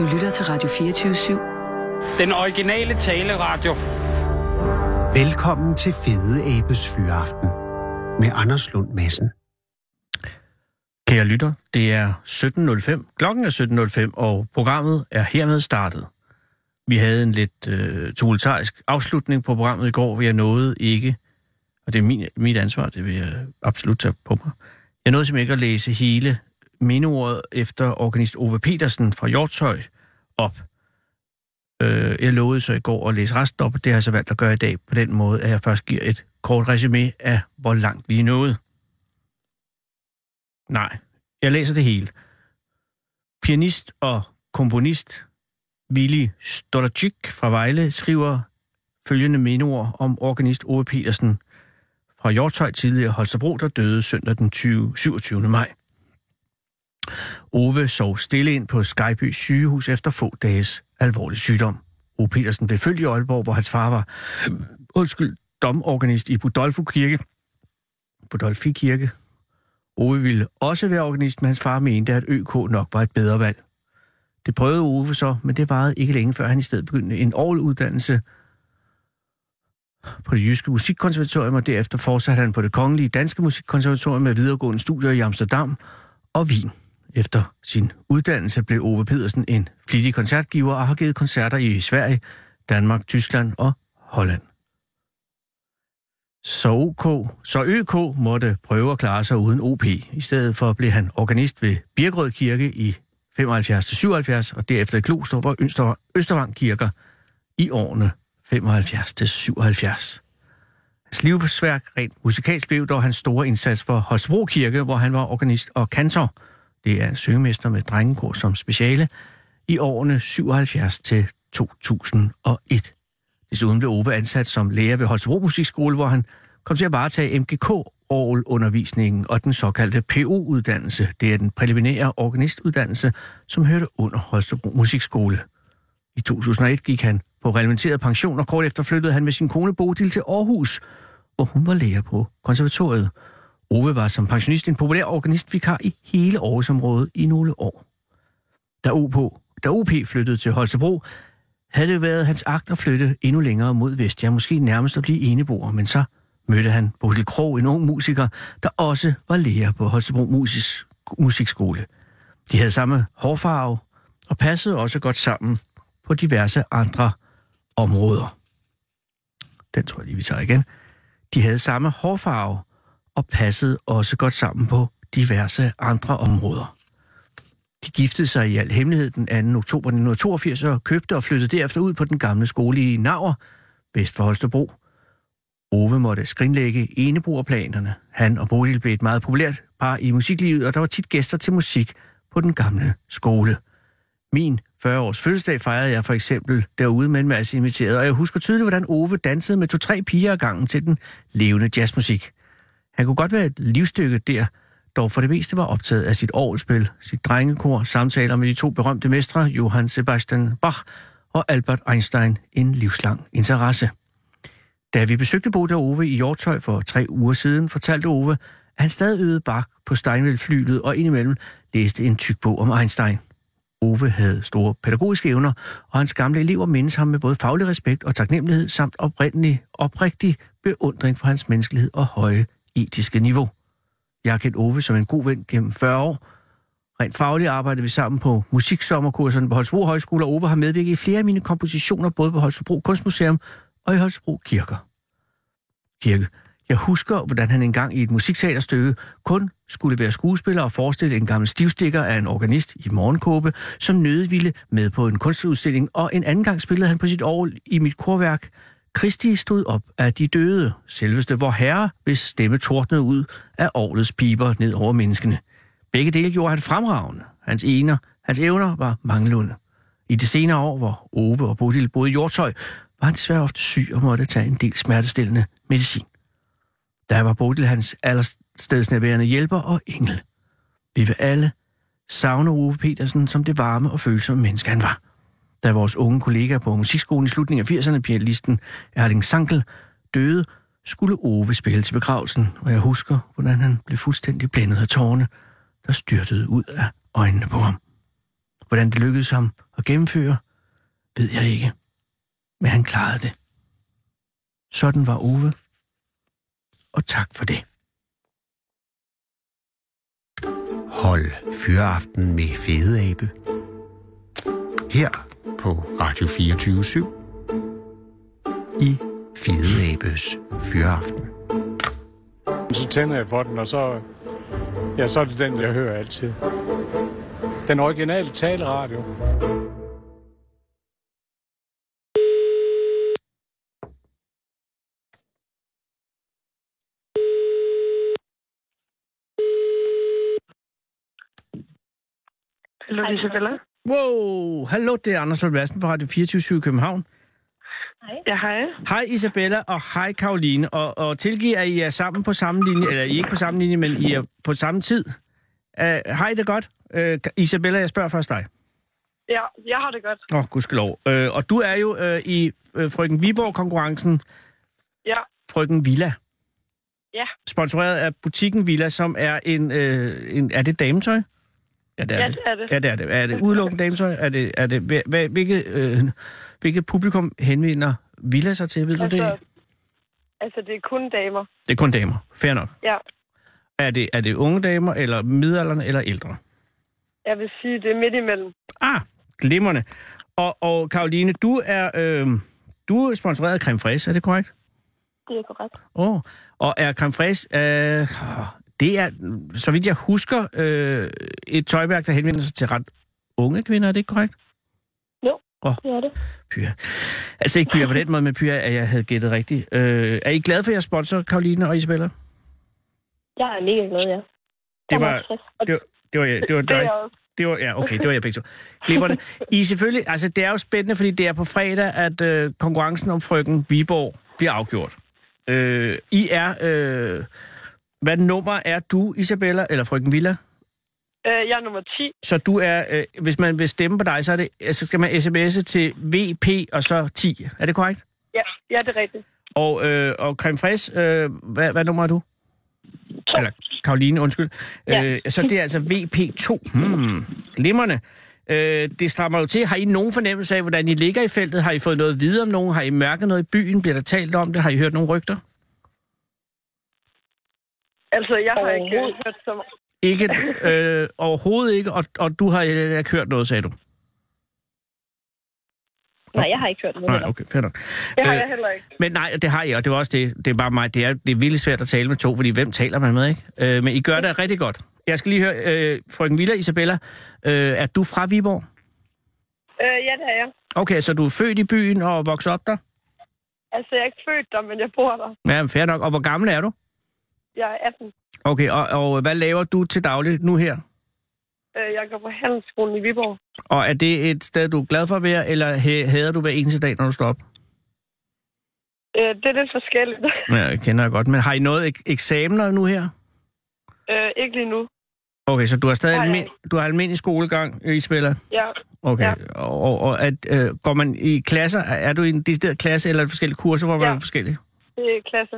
Du lytter til Radio 24-7. Den originale taleradio. Velkommen til Fede Abes Fyraften med Anders Lund Madsen. Kære lytter, det er 17.05. Klokken er 17.05, og programmet er hermed startet. Vi havde en lidt øh, tumultarisk afslutning på programmet i går, hvor jeg nåede ikke, og det er min, mit ansvar, det vil jeg absolut tage på mig. Jeg nåede simpelthen ikke at læse hele mindeordet efter organist Ove Petersen fra Hjortshøj op. Øh, jeg lovede så i går at læse resten op, og det har jeg så valgt at gøre i dag på den måde, at jeg først giver et kort resume af, hvor langt vi er nået. Nej, jeg læser det hele. Pianist og komponist Willy Stolacik fra Vejle skriver følgende mindeord om organist Ove Petersen fra Hjortøj tidligere Holstebro, der døde søndag den 20, 27. maj. Ove sov stille ind på Skyby sygehus efter få dages alvorlig sygdom. Ove Petersen blev født i Aalborg, hvor hans far var undskyld, domorganist i Budolfo Kirke. Budolfi Kirke. Ove ville også være organist, men hans far mente, at ØK nok var et bedre valg. Det prøvede Ove så, men det varede ikke længe, før han i stedet begyndte en uddannelse på det jyske musikkonservatorium, og derefter fortsatte han på det kongelige danske musikkonservatorium med videregående studier i Amsterdam og Wien. Efter sin uddannelse blev Ove Pedersen en flittig koncertgiver og har givet koncerter i Sverige, Danmark, Tyskland og Holland. Så, OK, så ØK måtte prøve at klare sig uden OP. I stedet for blev han organist ved Birkerød Kirke i 75-77, og derefter i Klostrup og Østervang Kirker i årene 75-77. Hans livsværk rent musikalsk blev dog hans store indsats for Holstebro Kirke, hvor han var organist og kantor. Det er en søgemester med drengekor som speciale i årene 77 til 2001. Desuden blev Ove ansat som lærer ved Holstebro Musikskole, hvor han kom til at varetage MGK undervisningen og den såkaldte PO-uddannelse. Det er den preliminære organistuddannelse, som hørte under Holstebro Musikskole. I 2001 gik han på reglementeret pension, og kort efter flyttede han med sin kone Bodil til Aarhus, hvor hun var lærer på konservatoriet. Ove var som pensionist en populær organistvikar i hele Aarhusområdet i nogle år. Da OP, da OP flyttede til Holstebro, havde det været hans agt at flytte endnu længere mod vest, ja måske nærmest at blive eneboer, men så mødte han Bodil Krog, en ung musiker, der også var lærer på Holstebro Musisk, Musikskole. De havde samme hårfarve og passede også godt sammen på diverse andre områder. Den tror jeg lige, vi tager igen. De havde samme hårfarve og passede også godt sammen på diverse andre områder. De giftede sig i al hemmelighed den 2. oktober 1982 og købte og flyttede derefter ud på den gamle skole i Naver, vest for Holstebro. Ove måtte skrinlægge enebrugerplanerne. Han og Bodil blev et meget populært par i musiklivet, og der var tit gæster til musik på den gamle skole. Min 40-års fødselsdag fejrede jeg for eksempel derude med en masse inviterede, og jeg husker tydeligt, hvordan Ove dansede med to-tre piger ad gangen til den levende jazzmusik. Han kunne godt være et livstykke der, dog for det meste var optaget af sit orgelspil, sit drengekor, samtaler med de to berømte mestre, Johann Sebastian Bach og Albert Einstein, en livslang interesse. Da vi besøgte Bodil og Ove i Hjortøj for tre uger siden, fortalte Ove, at han stadig øvede Bach på Steinvæld flylet og indimellem læste en tyk bog om Einstein. Ove havde store pædagogiske evner, og hans gamle elever mindes ham med både faglig respekt og taknemmelighed samt oprindelig, oprigtig beundring for hans menneskelighed og høje etiske niveau. Jeg har kendt Ove som en god ven gennem 40 år. Rent fagligt arbejdede vi sammen på musiksommerkurserne på Holstebro Højskole, og Ove har medvirket i flere af mine kompositioner, både på Holstebro Kunstmuseum og i Holstebro Kirker. Kirke. Jeg husker, hvordan han engang i et musikteaterstykke kun skulle være skuespiller og forestille en gammel stivstikker af en organist i morgenkåbe, som nødigt ville med på en kunstudstilling, og en anden gang spillede han på sit år i mit korværk Kristi stod op af de døde, selveste vor herre, hvis stemme tordnede ud af årets piber ned over menneskene. Begge dele gjorde han fremragende. Hans ener, hans evner var manglende. I de senere år, hvor Ove og Bodil boede i Hjortøj, var han desværre ofte syg og måtte tage en del smertestillende medicin. Der var Bodil hans allerstedsnærværende hjælper og engel. Vi vil alle savne Ove Petersen som det varme og følsomme menneske, han var. Da vores unge kollega på musikskolen i slutningen af 80'erne, pianisten Erling Sankel, døde, skulle Ove spille til begravelsen, og jeg husker, hvordan han blev fuldstændig blændet af tårne, der styrtede ud af øjnene på ham. Hvordan det lykkedes ham at gennemføre, ved jeg ikke. Men han klarede det. Sådan var Ove. Og tak for det. Hold fyreaften med Fede Abe. Her på Radio 24 i Fede Abes Fyraften. Så tænder jeg for den, og så, ja, så er det den, jeg hører altid. Den originale taleradio. Hallo, Isabella. Wow, hallo, det er Anders Lund Madsen fra Radio 24 i København. Ja, hej. Hej Isabella og hej Karoline. Og, og tilgiv, at I er sammen på samme linje, eller I er ikke på samme linje, men I er på samme tid. Uh, hej, det godt. Uh, Isabella, jeg spørger først dig. Ja, jeg har det godt. Åh, oh, gudskelov. Uh, og du er jo uh, i uh, Frøken Viborg-konkurrencen Ja, Frøken Villa. Ja. Sponsoreret af butikken Villa, som er en... Uh, en er det dametøj? Ja, det er ja det. er det. Ja, det er det. Er det udelukkende dametøj? Er det, er det, hvad, hvilket, øh, hvilket publikum henvender Villa sig til? Ved du det? Altså, altså, det er kun damer. Det er kun damer. Fair nok. Ja, Er det, er det unge damer, eller midalderne, eller ældre? jeg vil sige, det er midt imellem. Ah, glimrende. Og, og Karoline, du er, øh, du er sponsoreret af Creme Fraiche, er det korrekt? Det er korrekt. Åh, oh. og er Creme Fraiche, øh, det er, så vidt jeg husker, øh, et tøjværk, der henvender sig til ret unge kvinder, er det ikke korrekt? Jo, Åh. det er det. Pyha. Altså ikke Pyha på den måde, men Pyha, at jeg havde gættet rigtigt. Øh, er I glade for jeres sponsor, Karoline og Isabella? Jeg er mega glad, ja. Det var, det var, det var, det var Det også. Det var, ja, okay, det var jeg begge to. Glipperne. I selvfølgelig, altså det er jo spændende, fordi det er på fredag, at øh, konkurrencen om frøken Viborg bliver afgjort. Øh, I er, øh, hvad nummer er du, Isabella, eller frøken Villa? Øh, jeg er nummer 10. Så du er, øh, hvis man vil stemme på dig, så, er det, så skal man sms'e til VP og så 10. Er det korrekt? Ja, ja det er rigtigt. Og, øh, og Creme Fraiche, øh, hvad, hvad nummer er du? To. Eller Karoline, undskyld. Ja. Øh, så det er altså VP2. Hmm, glimrende. Øh, det strammer jo til. Har I nogen fornemmelse af, hvordan I ligger i feltet? Har I fået noget videre om nogen? Har I mærket noget i byen? Bliver der talt om det? Har I hørt nogle rygter? Altså, jeg har ikke øh, hørt så meget. Ikke, øh, overhovedet ikke, og, og du har øh, ikke hørt noget, sagde du? Nej, jeg har ikke hørt noget. Nej, okay, fair nok. Det har Øh, jeg heller ikke. Men nej, det har I, og det var også det. Det er bare mig. Det er, det er virkelig svært at tale med to, fordi hvem taler man med, ikke? Øh, men I gør det rigtig godt. Jeg skal lige høre, øh, frøken Villa Isabella, øh, er du fra Viborg? Øh, ja, det er jeg. Okay, så du er født i byen og vokset op der? Altså, jeg er ikke født der, men jeg bor der. Ja, fair nok. Og hvor gammel er du? Jeg er 18. Okay, og, og hvad laver du til daglig nu her? Øh, jeg går på handelsskolen i Viborg. Og er det et sted, du er glad for at være, eller hader du hver eneste dag, når du står op? Øh, det er lidt forskelligt. Ja, jeg kender jeg godt. Men har I noget ek- eksamener nu her? øh, ikke lige nu. Okay, så du har stadig almin- du har almindelig skolegang, Isabella? Ja, Okay, Ja. og, og, og at, øh, går man i klasser? Er du i en decideret klasse, eller er det forskellige kurser, hvor man Ja. er forskellige? det er klasse.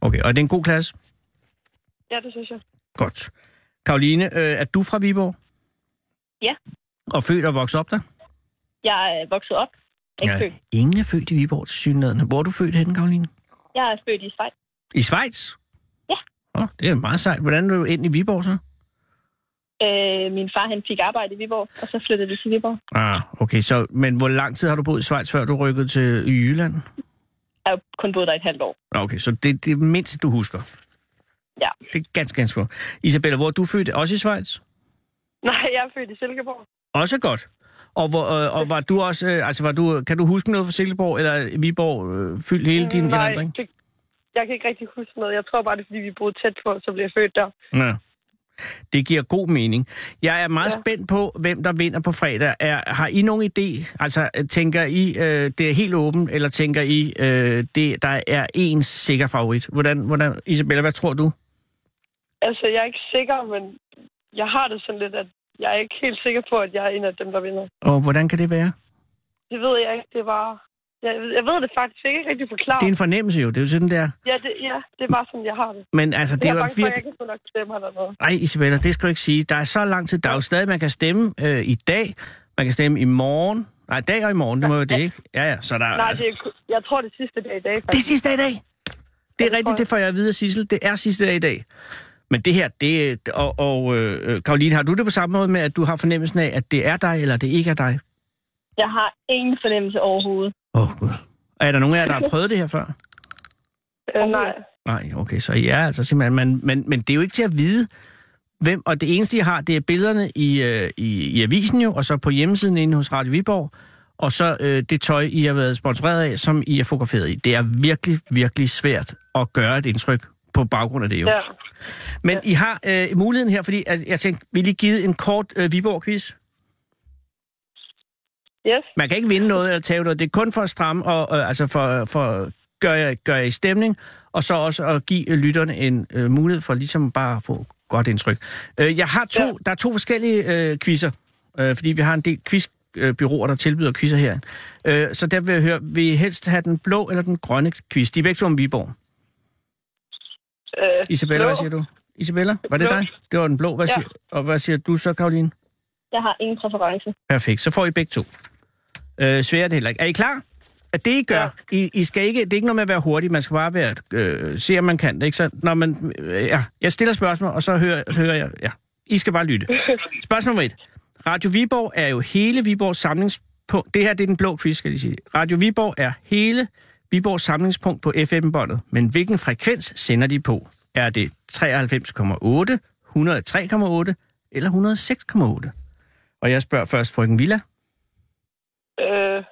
Okay, og er det en god klasse? Ja, det synes jeg. Godt. Karoline, øh, er du fra Viborg? Ja. Og født og vokset op der? Jeg er vokset op. Ikke født. Ingen er født i Viborg til synligheden. Hvor er du født henne, Karoline? Jeg er født i Schweiz. I Schweiz? Ja. Åh, det er meget sejt. Hvordan er du ind i Viborg så? Øh, min far han fik arbejde i Viborg, og så flyttede vi til Viborg. Ah, okay. Så, men hvor lang tid har du boet i Schweiz, før du rykkede til Jylland? Jeg har kun boet der et halvt år. Okay, så det, det er mindst, du husker? Ja. Det er ganske, ganske godt. Isabella, hvor er du født? Også i Schweiz? Nej, jeg er født i Silkeborg. Også godt. Og, hvor, øh, og var du også, øh, altså var du, kan du huske noget fra Silkeborg, eller er Viborg øh, fyldt hele din Nej, erindring? det, jeg kan ikke rigtig huske noget. Jeg tror bare, det er, fordi vi boede tæt på, så blev jeg født der. Ja. Det giver god mening. Jeg er meget. Ja. spændt på, hvem der vinder på fredag. Er, har I nogen idé? Altså, tænker I, øh, det er helt åbent, eller tænker I, øh, det, der er en sikker favorit? Hvordan, hvordan, Isabella, hvad tror du? Altså, jeg er ikke sikker, men jeg har det sådan lidt, at jeg er ikke helt sikker på, at jeg er en af dem, der vinder. Og hvordan kan det være? Det ved jeg ikke. Det var... Jeg, jeg ved det faktisk. Jeg ikke rigtig forklare. Det er en fornemmelse jo, det er jo sådan der. Ja, det, ja, det er bare sådan, jeg har det. Men altså, det jeg er jo at jeg virkelig... ikke nok stemmer eller noget. Ej, Isabella, det skal du ikke sige. Der er så lang tid. Der er jo stadig, man kan stemme øh, i dag Man kan stemme i morgen. Nej, dag og i morgen, det må jo det ikke. Ja, ja, så der er... Nej, altså, det er, jeg tror, det er sidste dag i dag, det er faktisk. sidste dag i dag. Det er tror rigtigt, jeg. det får jeg at vide af Sissel. Det er sidste dag i dag. Men det her, det. Og, og øh, Karoline, har du det på samme måde med, at du har fornemmelsen af, at det er dig, eller det ikke er dig? Jeg har ingen fornemmelse overhovedet. Åh, oh, Gud. Og er der nogen af jer, der har prøvet det her før? Øh, nej. Nej, okay, så ja, altså simpelthen, men, men, men det er jo ikke til at vide, hvem, og det eneste, jeg har, det er billederne i, øh, i, i avisen jo, og så på hjemmesiden inde hos Radio Viborg, og så øh, det tøj, I har været sponsoreret af, som I er fotograferet i. Det er virkelig, virkelig svært at gøre et indtryk på baggrund af det jo. Ja. Men I har øh, muligheden her, fordi altså, jeg tænkte, vil I give en kort øh, Viborg-quiz? Yes. Man kan ikke vinde noget eller tage noget. Det er kun for at stramme og øh, altså for, for at gøre jer, gøre jer i stemning, og så også at give øh, lytterne en øh, mulighed for ligesom bare at få godt indtryk. Øh, jeg har to, Ja. der er to forskellige øh, quizzer, øh, fordi vi har en del quizbyråer, der tilbyder quizzer her. Øh, så der vil jeg høre, vil I helst have den blå eller den grønne quiz? De er begge to om Viborg. Øh, Isabella, hvad blå. siger du? Isabella, var det Blå. dig? Det var den blå. Hvad Ja. siger, og hvad siger du så, Karoline? Jeg har ingen præference. Perfekt, så får I begge to. Øh, svært er det heller ikke. Er I klar? At det, I gør, Ja. I, I skal ikke, det er ikke noget med at være hurtig, man skal bare være, øh, se, om man kan det. Ikke? Så, når man, øh, ja, jeg stiller spørgsmål, og så hører, så hører jeg, ja, I skal bare lytte. Spørgsmål nummer et. Radio Viborg er jo hele Viborgs samlingspunkt. Det her, det er den blå quiz, skal jeg lige sige. Radio Viborg er hele Viborgs samlingspunkt på FM-båndet. Men hvilken frekvens sender de på? Er det 93,8, 103,8 eller 106,8? Og jeg spørger først frøken Villa. Øh,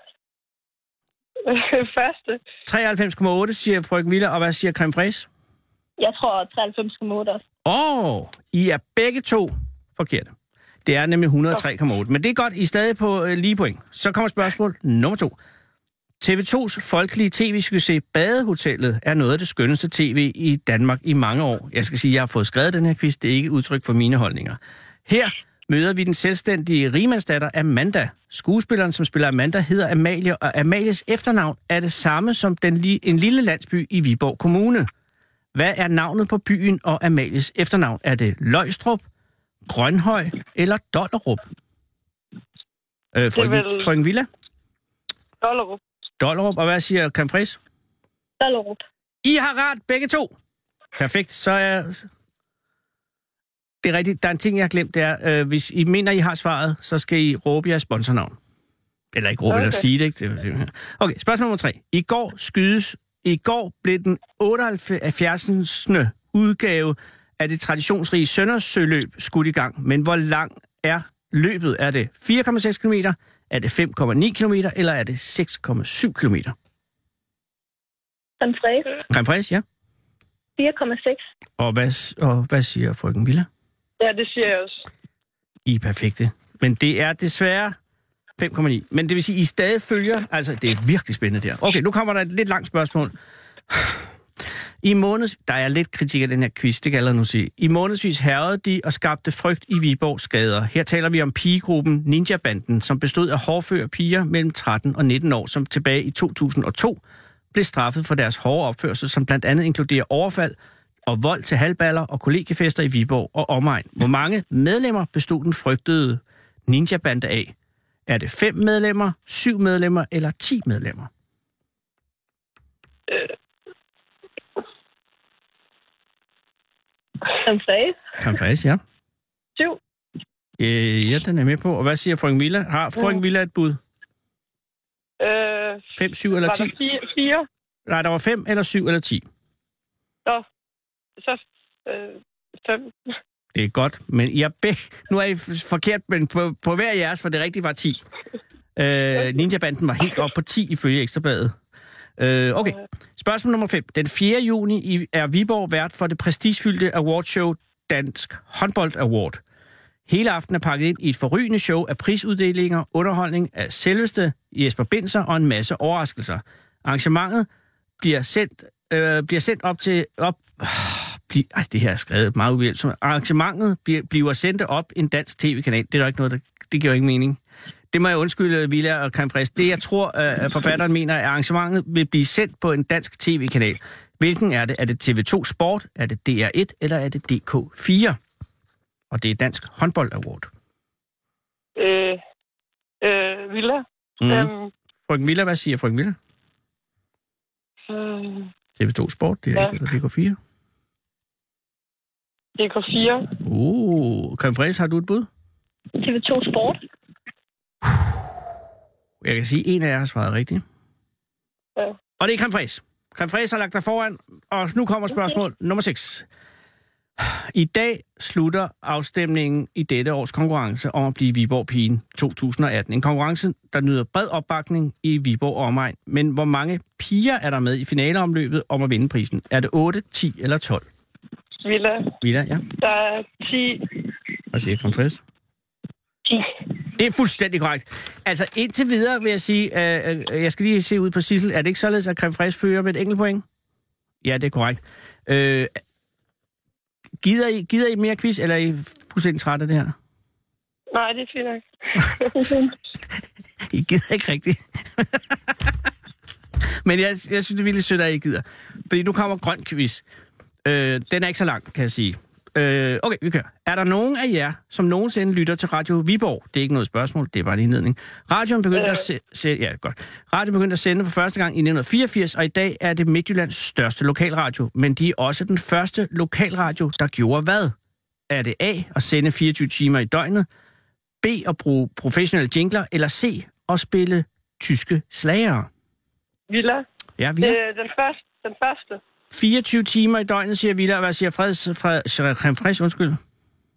første. 93,8 siger frøken Villa, og hvad siger creme fraise? Jeg tror 93,8 også. Åh, oh, I er begge to forkerte. Det er nemlig 103,8. Men det er godt, I er stadig på øh, lige point. Så kommer spørgsmål nummer to. TV2's folkelige tv-succes Badehotellet er noget af det skønneste tv i Danmark i mange år. Jeg skal sige, at jeg har fået skrevet den her quiz. Det er ikke udtryk for mine holdninger. Her møder vi den selvstændige rimandsdatter Amanda. Skuespilleren, som spiller Amanda, hedder Amalie, og Amalies efternavn er det samme som den li- en lille landsby i Viborg Kommune. Hvad er navnet på byen og Amalies efternavn? Er det Løgstrup, Grønhøj eller Dollerup? Øh, frøken, vel- frøken Villa? Dollerup. Dollerup, og hvad siger Camfres? Dollerup. I har ret begge to. Perfekt, så er... Det er rigtigt. Der er en ting, jeg har glemt, det er, øh, hvis I mener, I har svaret, så skal I råbe jeres sponsornavn. Eller ikke råbe, okay. eller sige det, ikke? Okay, spørgsmål nummer tre. I går skydes... I går blev den 78. udgave af det traditionsrige Søndersøløb skudt i gang. Men hvor lang er løbet? Er det 4,6 km? Er det 5,9 km? Eller er det 6,7 km? Creme fraise. Creme ja. 4,6. Og hvad, og hvad siger frøken Villa? Ja, det siger jeg også. I er perfekte. Men det er desværre 5,9. Men det vil sige, I stadig følger... Altså, det er virkelig spændende der. Okay, nu kommer der et lidt langt spørgsmål. I måneds... Der er lidt kritik af den her quiz, det kan jeg nu sige. I månedsvis herrede de og skabte frygt i Viborgs gader. Her taler vi om pigegruppen Ninja-banden, som bestod af hårdføre piger mellem 13 og 19 år, som tilbage i 2002 blev straffet for deres hårde opførsel, som blandt andet inkluderer overfald og vold til halvballer og kollegiefester i Viborg og omegn. Hvor mange medlemmer bestod den frygtede ninja-bande af? Er det fem medlemmer, syv medlemmer eller ti medlemmer? Øh, Creme fraise. Kan faktisk, ja. 7. Øh, ja, den er med på. Og hvad siger frøken Villa? Har frøken Villa et bud? Øh, Fem, syv eller var ti? der fire? fire? Nej, der var fem eller syv eller ti. Nå, så øh, fem. Det er godt, men er be... nu er I forkert, men på, på hver jeres, for det rigtige var 10. Øh, Ninja-banden var helt op på 10 ifølge Ekstrabladet. Øh, okay, spørgsmål nummer 5. Den 4. juni i- er Viborg vært for det prestigefyldte awardshow Dansk Håndbold Award. Hele aftenen er pakket ind i et forrygende show af prisuddelinger, underholdning af selveste Jesper Binser og en masse overraskelser. Arrangementet bliver sendt, øh, bliver sendt op til... Op, øh, bli, ej, det her er skrevet meget uhjælpsomt. Arrangementet bliver, bliver sendt op en dansk tv-kanal. Det er der ikke noget, der, det giver jo ingen mening. Det må jeg undskylde, Villa og Fraiche. Det, jeg tror, øh, forfatteren mener, er, at arrangementet vil blive sendt på en dansk tv-kanal. Hvilken er det? Er det TV2 Sport? Er det DR1? Eller er det DK4? Og det er Dansk Håndbold Award. Øh, Villa. Mm. Øhm, Frøken Villa, hvad siger frøken Villa? øh, TV2 Sport, det er Ja. ikke, eller DK4. DK4. Uh, Fraiche, har du et bud? TV2 Sport. Jeg kan sige, at en af jer har svaret rigtigt. Ja. Og det er Creme Fraiche. Creme Fraiche har lagt dig foran, og nu kommer spørgsmål nummer 6. I dag slutter afstemningen i dette års konkurrence om at blive Viborg Pigen 2018. En konkurrence, der nyder bred opbakning i Viborg og omegn. Men hvor mange piger er der med i finaleomløbet om at vinde prisen? Er det 8, 10 eller 12? Villa. Villa, ja. Der er 10. Hvad siger Fraiche? 10. Det er fuldstændig korrekt. Altså indtil videre vil jeg sige, øh, øh, jeg skal lige se ud på Sissel. Er det ikke således, at Creme Fraiche fører med et enkelt point? Ja, det er korrekt. Øh, gider, I, gider I mere quiz, eller er I fuldstændig trætte af det her? Nej, det er fint nok. I gider ikke rigtigt. Men jeg, jeg synes, det er virkelig sødt, at I gider. Fordi nu kommer grøn quiz. Øh, den er ikke så lang, kan jeg sige. Øh, okay, vi kører. Er der nogen af jer, som nogensinde lytter til Radio Viborg? Det er ikke noget spørgsmål, det er bare en indledning. Radioen begyndte Øh. at se, se, ja, godt. Radioen begyndte at sende for første gang i 1984, og i dag er det Midtjyllands største lokalradio. Men de er også den første lokalradio, der gjorde hvad? Er det A, at sende 24 timer i døgnet? B, at bruge professionelle jingler? Eller C, at spille tyske slagere? Villa. Ja, vi Øh, er den første. Den første. 24 timer i døgnet, siger Villa. Hvad siger Freds, Fred, Fraiche, undskyld?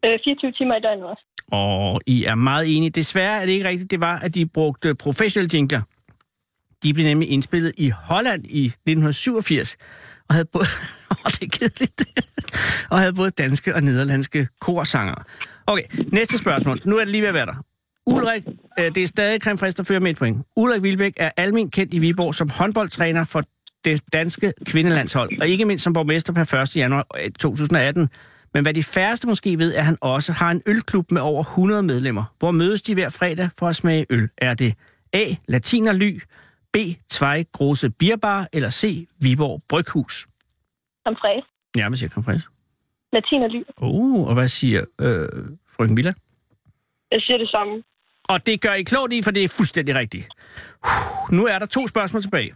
Øh, 24 timer i døgnet også. Og I er meget enige. Desværre er det ikke rigtigt. Det var, at de brugte professionelle jingler. De blev nemlig indspillet i Holland i 1987, og havde både, oh, det er kedeligt, og havde både danske og nederlandske korsanger. Okay, næste spørgsmål. Nu er det lige ved at være der. Ulrik, øh, det er stadig Creme Fraiche, der fører med et point. Ulrik Vilbæk er almen kendt i Viborg som håndboldtræner for det danske kvindelandshold, og ikke mindst som borgmester per 1. januar øh, 2018. Men hvad de færreste måske ved, er, at han også har en ølklub med over 100 medlemmer. Hvor mødes de hver fredag for at smage øl? Er det A. Latinerly, B. Tvej Grose Bierbar, eller C. Viborg Bryghus? Som fræs. Ja, hvad siger Creme Fraiche? Latiner ly. Oh, og hvad siger øh, frøken Villa? Jeg siger det samme. Og det gør I klogt i, for det er fuldstændig rigtigt. Uh, Nu er der to spørgsmål tilbage.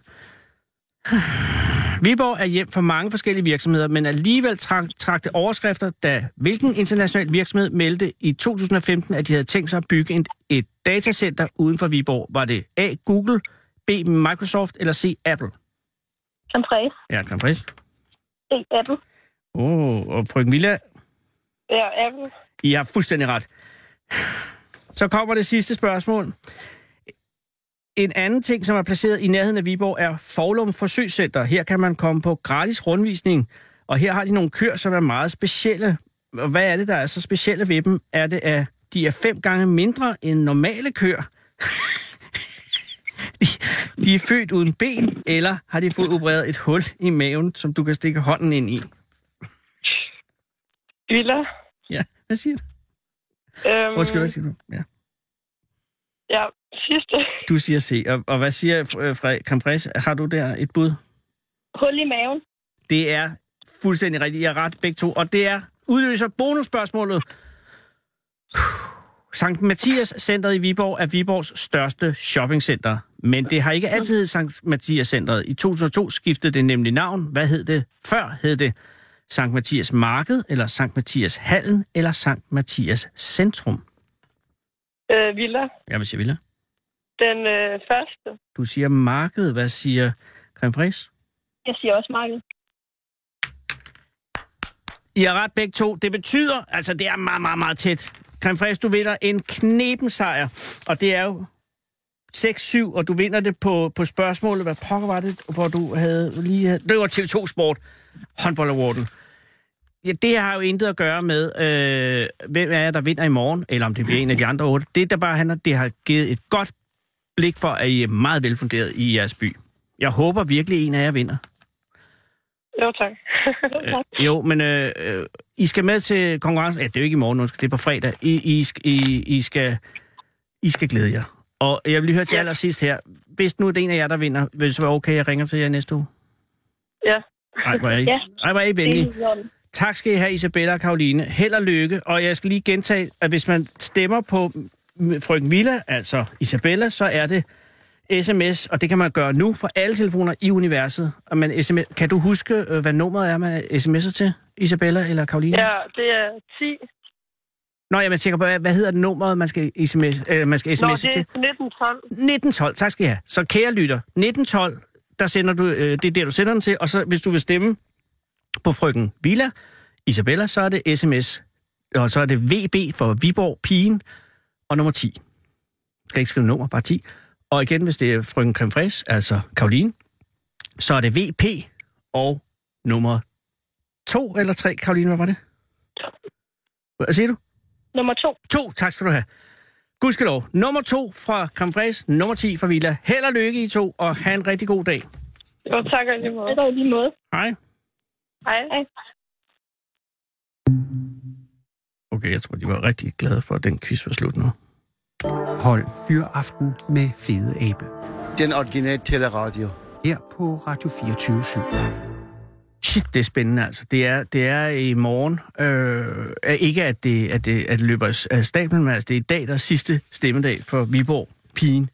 Viborg er hjem for mange forskellige virksomheder, men alligevel trak, overskrifter, da hvilken international virksomhed meldte i 2015, at de havde tænkt sig at bygge en, et datacenter uden for Viborg. Var det A. Google, B. Microsoft eller C. Apple? Som fræs. Ja, kan frisk. D. Apple. Åh, oh, og frøken Villa, Ja, Apple. I har fuldstændig ret. Så kommer det sidste spørgsmål. En anden ting, som er placeret i nærheden af Viborg, er Forlum Forsøgscenter. Her kan man komme på gratis rundvisning, og her har de nogle køer, som er meget specielle. Og hvad er det, der er så specielle ved dem? Er det, at de er fem gange mindre end normale køer? de, de er født uden ben, eller har de fået opereret et hul i maven, som du kan stikke hånden ind i? Villa. Ja, hvad siger du? Øhm, Undskyld, hvad siger du? Ja. Ja, sidste. Du siger C. Og, og hvad siger øh, Fre- Campres? Har du der et bud? Hul i maven. Det er fuldstændig rigtigt. Jeg er ret begge to. Og det er udløser bonusspørgsmålet. Sankt Mathias Centret i Viborg er Viborgs største shoppingcenter. Men det har ikke altid heddet Sankt Mathias Centret. I 2002 skiftede det nemlig navn. Hvad hed det før? Hed det Sankt Mathias Marked, eller Sankt Mathias Hallen, eller Sankt Mathias Centrum? Øh, Villa. Jeg vil sige, Villa. Den øh, første. Du siger marked. Hvad siger Creme Fraiche? Jeg siger også marked. I har ret begge to. Det betyder, altså det er meget, meget, meget tæt. Creme Fraiche, du vinder en knepen sejr, og det er jo 6-7, og du vinder det på, på spørgsmålet. Hvad pokker var det, hvor du havde lige... Det var TV2 Sport, håndbold awarden. Ja, det har jo intet at gøre med, øh, hvem er der vinder i morgen, eller om det bliver en af de andre otte. Det, der bare handler, det har givet et godt blik for, at I er meget velfunderet i jeres by. Jeg håber virkelig, en af jer vinder. Jo, tak. Øh, jo, men øh, øh, I skal med til konkurrencen. Ja, det er jo ikke i morgen, undskyld, det er på fredag. I, I, I, I, skal, I skal glæde jer. Og jeg vil lige høre til Ja. allersidst her. Hvis nu er det en af jer, der vinder, vil det så være okay, at jeg ringer til jer næste uge? ja. Ej, hvor er I, Ja. Ej, hvor er I venlige. Tak skal I have, Isabella og Karoline. Held og lykke. Og jeg skal lige gentage, at hvis man stemmer på frøken Villa, altså Isabella, så er det sms, og det kan man gøre nu for alle telefoner i universet. Og man SMS, kan du huske, øh, hvad nummeret er, man sms'er til? Isabella eller Karoline? Ja, det er 10. Nå, jeg tænker på, hvad, hedder nummeret, man skal, sms, øh, man skal sms'e Nå, det til? er 1912. 1912, tak skal I have. Så kære lytter, 1912, der sender du, øh, det er det, du sender den til, og så hvis du vil stemme på frøken Villa, Isabella, så er det sms, og så er det VB for Viborg, pigen, og nummer 10. Jeg skal ikke skrive nummer, bare 10. Og igen, hvis det er frøken Creme altså Karoline, så er det VP og nummer 2 eller 3, Karoline, hvad var det? Hvad siger du? Nummer to. To, tak skal du have. Gudskelov. Nummer to fra Camfres, nummer 10 fra Villa. Held og lykke i to, og have en rigtig god dag. Jo, tak og i lige måde. Det er lige måde. Hej. Hej. Hej. Okay, jeg tror, de var rigtig glade for, at den quiz var slut nu. Hold Fyraften med Fede Abe. Den originale teleradio. Her på Radio 24 Shit, det er spændende altså. Det er, det er i morgen. Øh, er ikke at det, at, det, at det løber af stablen, men altså det er i dag, der er sidste stemmedag for Viborg Pigen.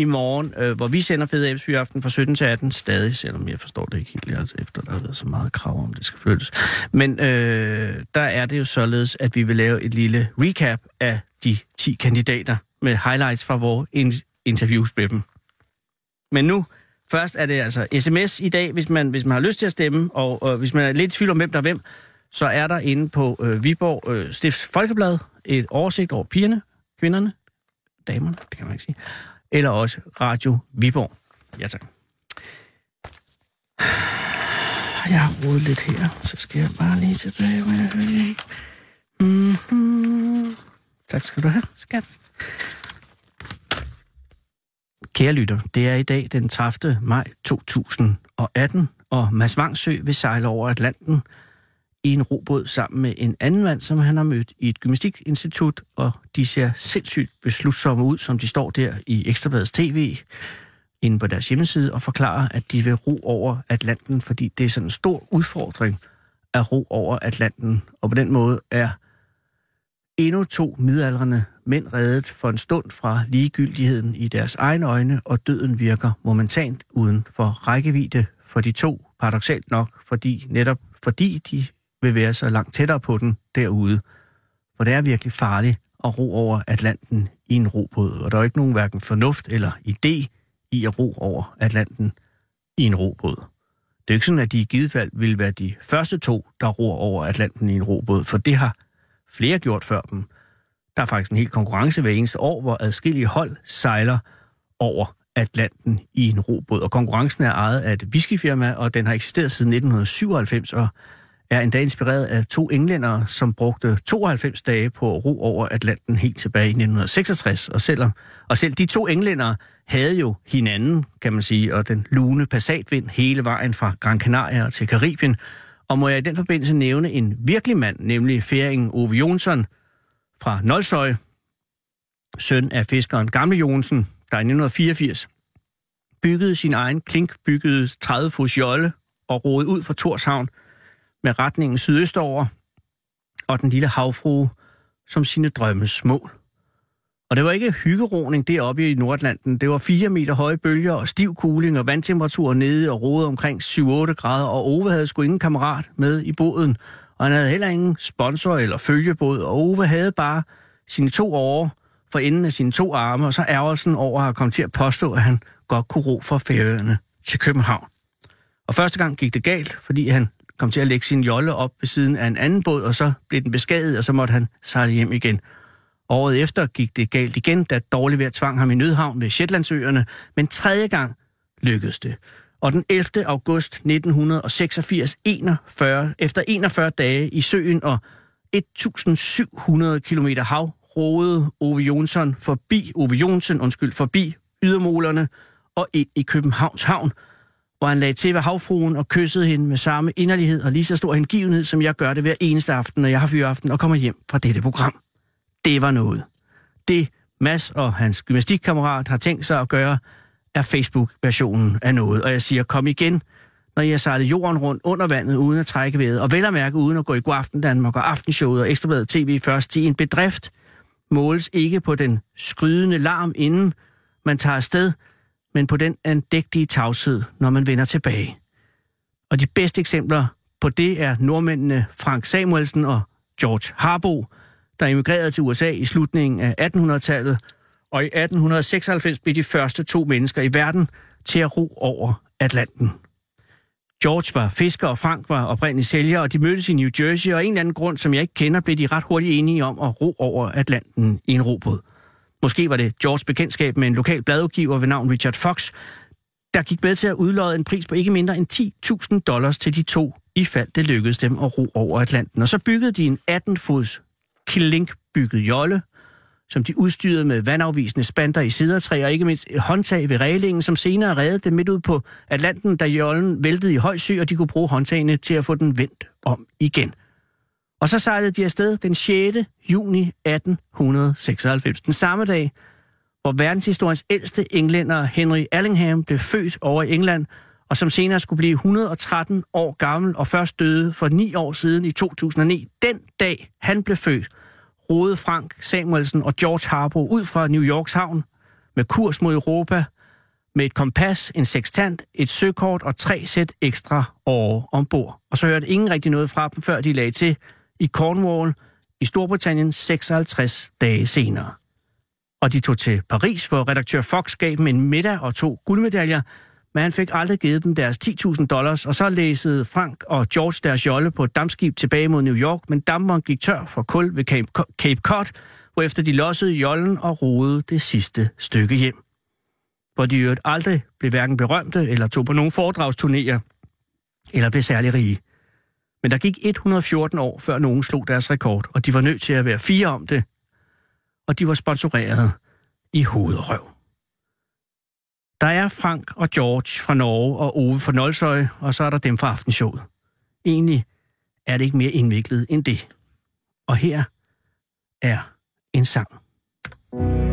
I morgen, øh, hvor vi sender Fede Abes Fyraften fra 17 til 18 stadig, selvom jeg forstår det ikke helt, altså, efter der har været så meget krav om, det skal følges. Men øh, der er det jo således, at vi vil lave et lille recap af de 10 kandidater med highlights fra vores in- interviews med dem. Men nu, først er det altså sms i dag, hvis man, hvis man har lyst til at stemme, og, øh, hvis man er lidt i tvivl om, hvem der er hvem, så er der inde på øh, Viborg øh, Stifts Folkeblad et oversigt over pigerne, kvinderne, damerne, det kan man ikke sige, eller også Radio Viborg. Ja tak. Jeg har rodet lidt her, så skal jeg bare lige tilbage. hvor. Mm-hmm. Tak skal du have, skat. Kære lytter, det er i dag den 30. maj 2018, og Mads Vangsø vil sejle over Atlanten i en robåd sammen med en anden mand, som han har mødt i et gymnastikinstitut, og de ser sindssygt beslutsomme ud, som de står der i Ekstrabladets tv, inde på deres hjemmeside, og forklarer, at de vil ro over Atlanten, fordi det er sådan en stor udfordring at ro over Atlanten, og på den måde er endnu to midaldrende mænd reddet for en stund fra ligegyldigheden i deres egne øjne, og døden virker momentant uden for rækkevidde for de to, paradoxalt nok, fordi netop fordi de vil være så langt tættere på den derude. For det er virkelig farligt at ro over Atlanten i en robåd, og der er ikke nogen hverken fornuft eller idé i at ro over Atlanten i en robåd. Det er ikke sådan, at de i givet fald vil være de første to, der ror over Atlanten i en robåd, for det har flere gjort før dem. Der er faktisk en helt konkurrence hver eneste år, hvor adskillige hold sejler over Atlanten i en robåd. Og konkurrencen er ejet af et whiskyfirma, og den har eksisteret siden 1997, og er endda inspireret af to englændere, som brugte 92 dage på at ro over Atlanten helt tilbage i 1966. Og, selvom, og selv de to englændere havde jo hinanden, kan man sige, og den lune passatvind hele vejen fra Gran Canaria til Karibien. Og må jeg i den forbindelse nævne en virkelig mand, nemlig færingen Ove Jonsson fra Nolsøj, søn af fiskeren Gamle Jonsen, der i 1984 byggede sin egen klinkbyggede 30 fods jolle og roede ud fra Torshavn med retningen sydøstover og den lille havfrue som sine drømmes mål. Og det var ikke hyggeroning deroppe i Nordatlanten. Det var 4 meter høje bølger og stiv kuling og vandtemperaturer nede og rode omkring 7-8 grader, og Ove havde sgu ingen kammerat med i båden. Og han havde heller ingen sponsor eller følgebåd, og Ove havde bare sine to år for enden af sine to arme, og så ærgelsen over at komme til at påstå, at han godt kunne ro fra Færøerne til København. Og første gang gik det galt, fordi han kom til at lægge sin jolle op ved siden af en anden båd, og så blev den beskadiget, og så måtte han sejle hjem igen. Året efter gik det galt igen, da dårlig vejr tvang ham i nødhavn ved Shetlandsøerne, men tredje gang lykkedes det. Og den 11. august 1986, 41, efter 41 dage i søen og 1700 km hav, roede Ove Jonsson forbi, Ove Jonsen, undskyld, forbi ydermolerne og ind i Københavns Havn, hvor han lagde til ved havfruen og kyssede hende med samme inderlighed og lige så stor hengivenhed, som jeg gør det hver eneste aften, når jeg har fyraften og kommer hjem fra dette program. Det var noget. Det Mads og hans gymnastikkammerat har tænkt sig at gøre, er Facebook-versionen af noget. Og jeg siger, kom igen, når jeg sejlet jorden rundt under vandet uden at trække vejret, og vel at mærke uden at gå i God Aften Danmark og Aftenshowet og Ekstrabladet TV først til en bedrift, måles ikke på den skrydende larm, inden man tager afsted, men på den andægtige tavshed, når man vender tilbage. Og de bedste eksempler på det er nordmændene Frank Samuelsen og George Harbo, der emigrerede til USA i slutningen af 1800-tallet, og i 1896 blev de første to mennesker i verden til at ro over Atlanten. George var fisker, og Frank var oprindelig sælger, og de mødtes i New Jersey, og af en eller anden grund, som jeg ikke kender, blev de ret hurtigt enige om at ro over Atlanten i en robåd. Måske var det Georges bekendtskab med en lokal bladudgiver ved navn Richard Fox, der gik med til at udløje en pris på ikke mindre end 10.000 dollars til de to, i fald det lykkedes dem at ro over Atlanten. Og så byggede de en 18-fods klinkbygget jolle, som de udstyrede med vandafvisende spanter i sidertræ, og ikke mindst håndtag ved reglingen, som senere reddede dem midt ud på Atlanten, da jollen væltede i høj sø, og de kunne bruge håndtagene til at få den vendt om igen. Og så sejlede de afsted den 6. juni 1896, den samme dag, hvor verdenshistoriens ældste englænder Henry Allingham blev født over i England, og som senere skulle blive 113 år gammel og først døde for ni år siden i 2009. Den dag, han blev født, roede Frank Samuelsen og George Harbo ud fra New Yorks havn med kurs mod Europa, med et kompas, en sextant, et søkort og tre sæt ekstra år ombord. Og så hørte ingen rigtig noget fra dem, før de lagde til i Cornwall i Storbritannien 56 dage senere. Og de tog til Paris, hvor redaktør Fox gav dem en middag og to guldmedaljer, men han fik aldrig givet dem deres 10.000 dollars, og så læsede Frank og George deres jolle på et dampskib tilbage mod New York, men damperen gik tør for kul ved Cape, Cape Cod, hvorefter de lossede jollen og roede det sidste stykke hjem. Hvor de øvrigt aldrig blev hverken berømte eller tog på nogen foredragsturnéer, eller blev særlig rige. Men der gik 114 år, før nogen slog deres rekord, og de var nødt til at være fire om det, og de var sponsoreret i hovedrøv. Der er Frank og George fra Norge og Ove fra Nolsøj, og så er der dem fra Aftenshowet. Egentlig er det ikke mere indviklet end det. Og her er en sang. To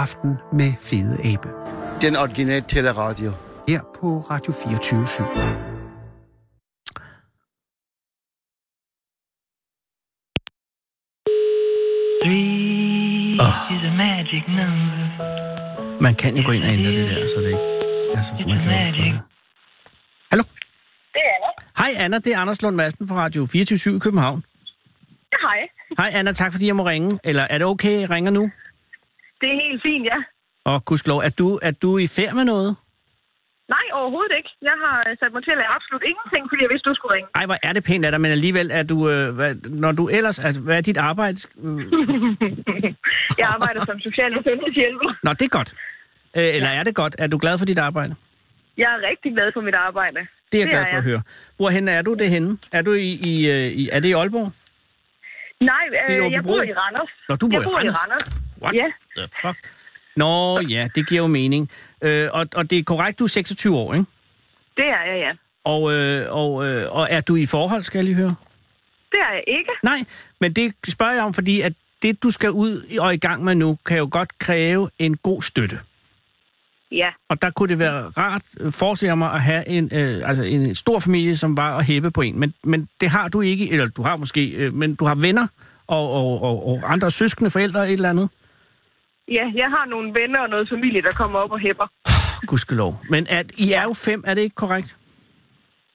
Fyraften med Fede Abe. Den originale teleradio. Her på Radio 24 /7. Man kan jo gå ind og ændre det der, så det ikke... Altså, så man kan jo. Hallo? Det er Anna. Hej Anna, det er Anders Lund Madsen fra Radio 24 i København. Hej. Hej Anna, tak fordi jeg må ringe. Eller er det okay, jeg ringer nu? Det er helt fint, ja. Og gudskelov, er du, er du i færd med noget? Nej, overhovedet ikke. Jeg har sat mig til at lave absolut ingenting, fordi jeg vidste, du skulle ringe. Ej, hvor er det pænt af dig, men alligevel er du... Øh, hvad, når du ellers... Altså, hvad er dit arbejde? Øh, Jeg arbejder som social- og sundhedshjælper. Nå, det er godt. Øh, eller er det godt? Er du glad for dit arbejde? Jeg er rigtig glad for mit arbejde. Det er jeg Det glad for at høre. Hvorhen er du det henne? Er du i, i, øh, i er det i Aalborg? Nej, Det er øh, jeg bor i Randers. Nå, du bor jeg i bor Randers? i Randers. What Ja. the fuck? Nå, ja, det giver jo mening. Øh, og, og det er korrekt, du er 26 år, ikke? Det er jeg, ja. Og, øh, og, øh, og er du i forhold, skal jeg lige høre? Det er jeg ikke. Nej, men det spørger jeg om, fordi at det, du skal ud og i gang med nu, kan jo godt kræve en god støtte. Ja. Og der kunne det være rart, øh, forestiller mig, at have en, øh, altså en stor familie, som var at hæppe på en. Men, men det har du ikke, eller du har måske, øh, men du har venner og, og, og, og andre søskende, forældre, et eller andet. Ja, jeg har nogle venner og noget familie, der kommer op og hæpper. Gudskelov. Men at, I er jo fem, er det ikke korrekt?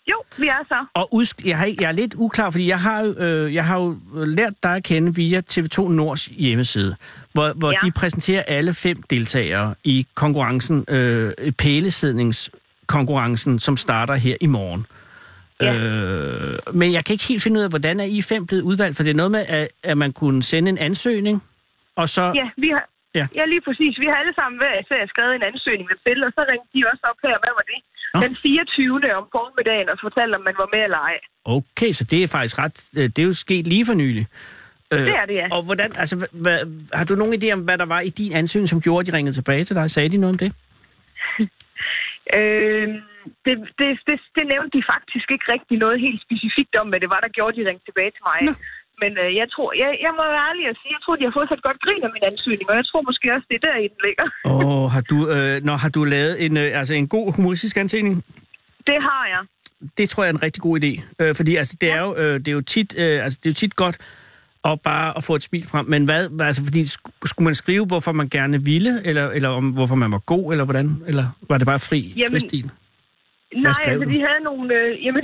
Jo, vi er så. Og udsk- jeg, har, jeg er lidt uklar, fordi jeg har, øh, jeg har jo lært dig at kende via TV2 Nords hjemmeside, hvor, hvor Ja. de præsenterer alle fem deltagere i konkurrencen, øh, pælesidningskonkurrencen, som starter her i morgen. Ja. Øh, men jeg kan ikke helt finde ud af, hvordan er I fem blevet udvalgt, for det er noget med, at, at man kunne sende en ansøgning, og så... Ja, vi har... Ja. Ja. lige præcis. Vi har alle sammen hver især skrevet en ansøgning med til, og så ringte de også op her. Hvad var det? Nå. Den 24. om formiddagen og fortalte, om man var med eller ej. Okay, så det er faktisk ret... øh, Det er jo sket lige for nylig. Øh, Det er det, ja. Og hvordan, altså, hvad, har du nogen idé om, hvad der var i din ansøgning, som gjorde, at de ringede tilbage til dig? Sagde de noget om det? Øh, det, det, det, det nævnte de faktisk ikke rigtig noget helt specifikt om, hvad det var, der gjorde, de ringte tilbage til mig. Nå. Men øh, jeg tror, jeg, jeg må være ærlig og sige, jeg tror, de har fået så et godt grin af min ansøgning, og jeg tror måske også, det er der, i den ligger. Åh, oh, har du, øh, når har du lavet en, øh, altså en god humoristisk ansøgning? Det har jeg. Det tror jeg er en rigtig god idé. Øh, fordi altså, det, er jo, øh, det, er jo tit, øh, altså, det er jo tit godt at bare at få et smil frem. Men hvad, altså, fordi sk- skulle man skrive, hvorfor man gerne ville, eller, eller om, hvorfor man var god, eller hvordan? Eller var det bare fri, Jamen, fristil? Nej, skrev altså, du? de havde nogle... Øh, jamen,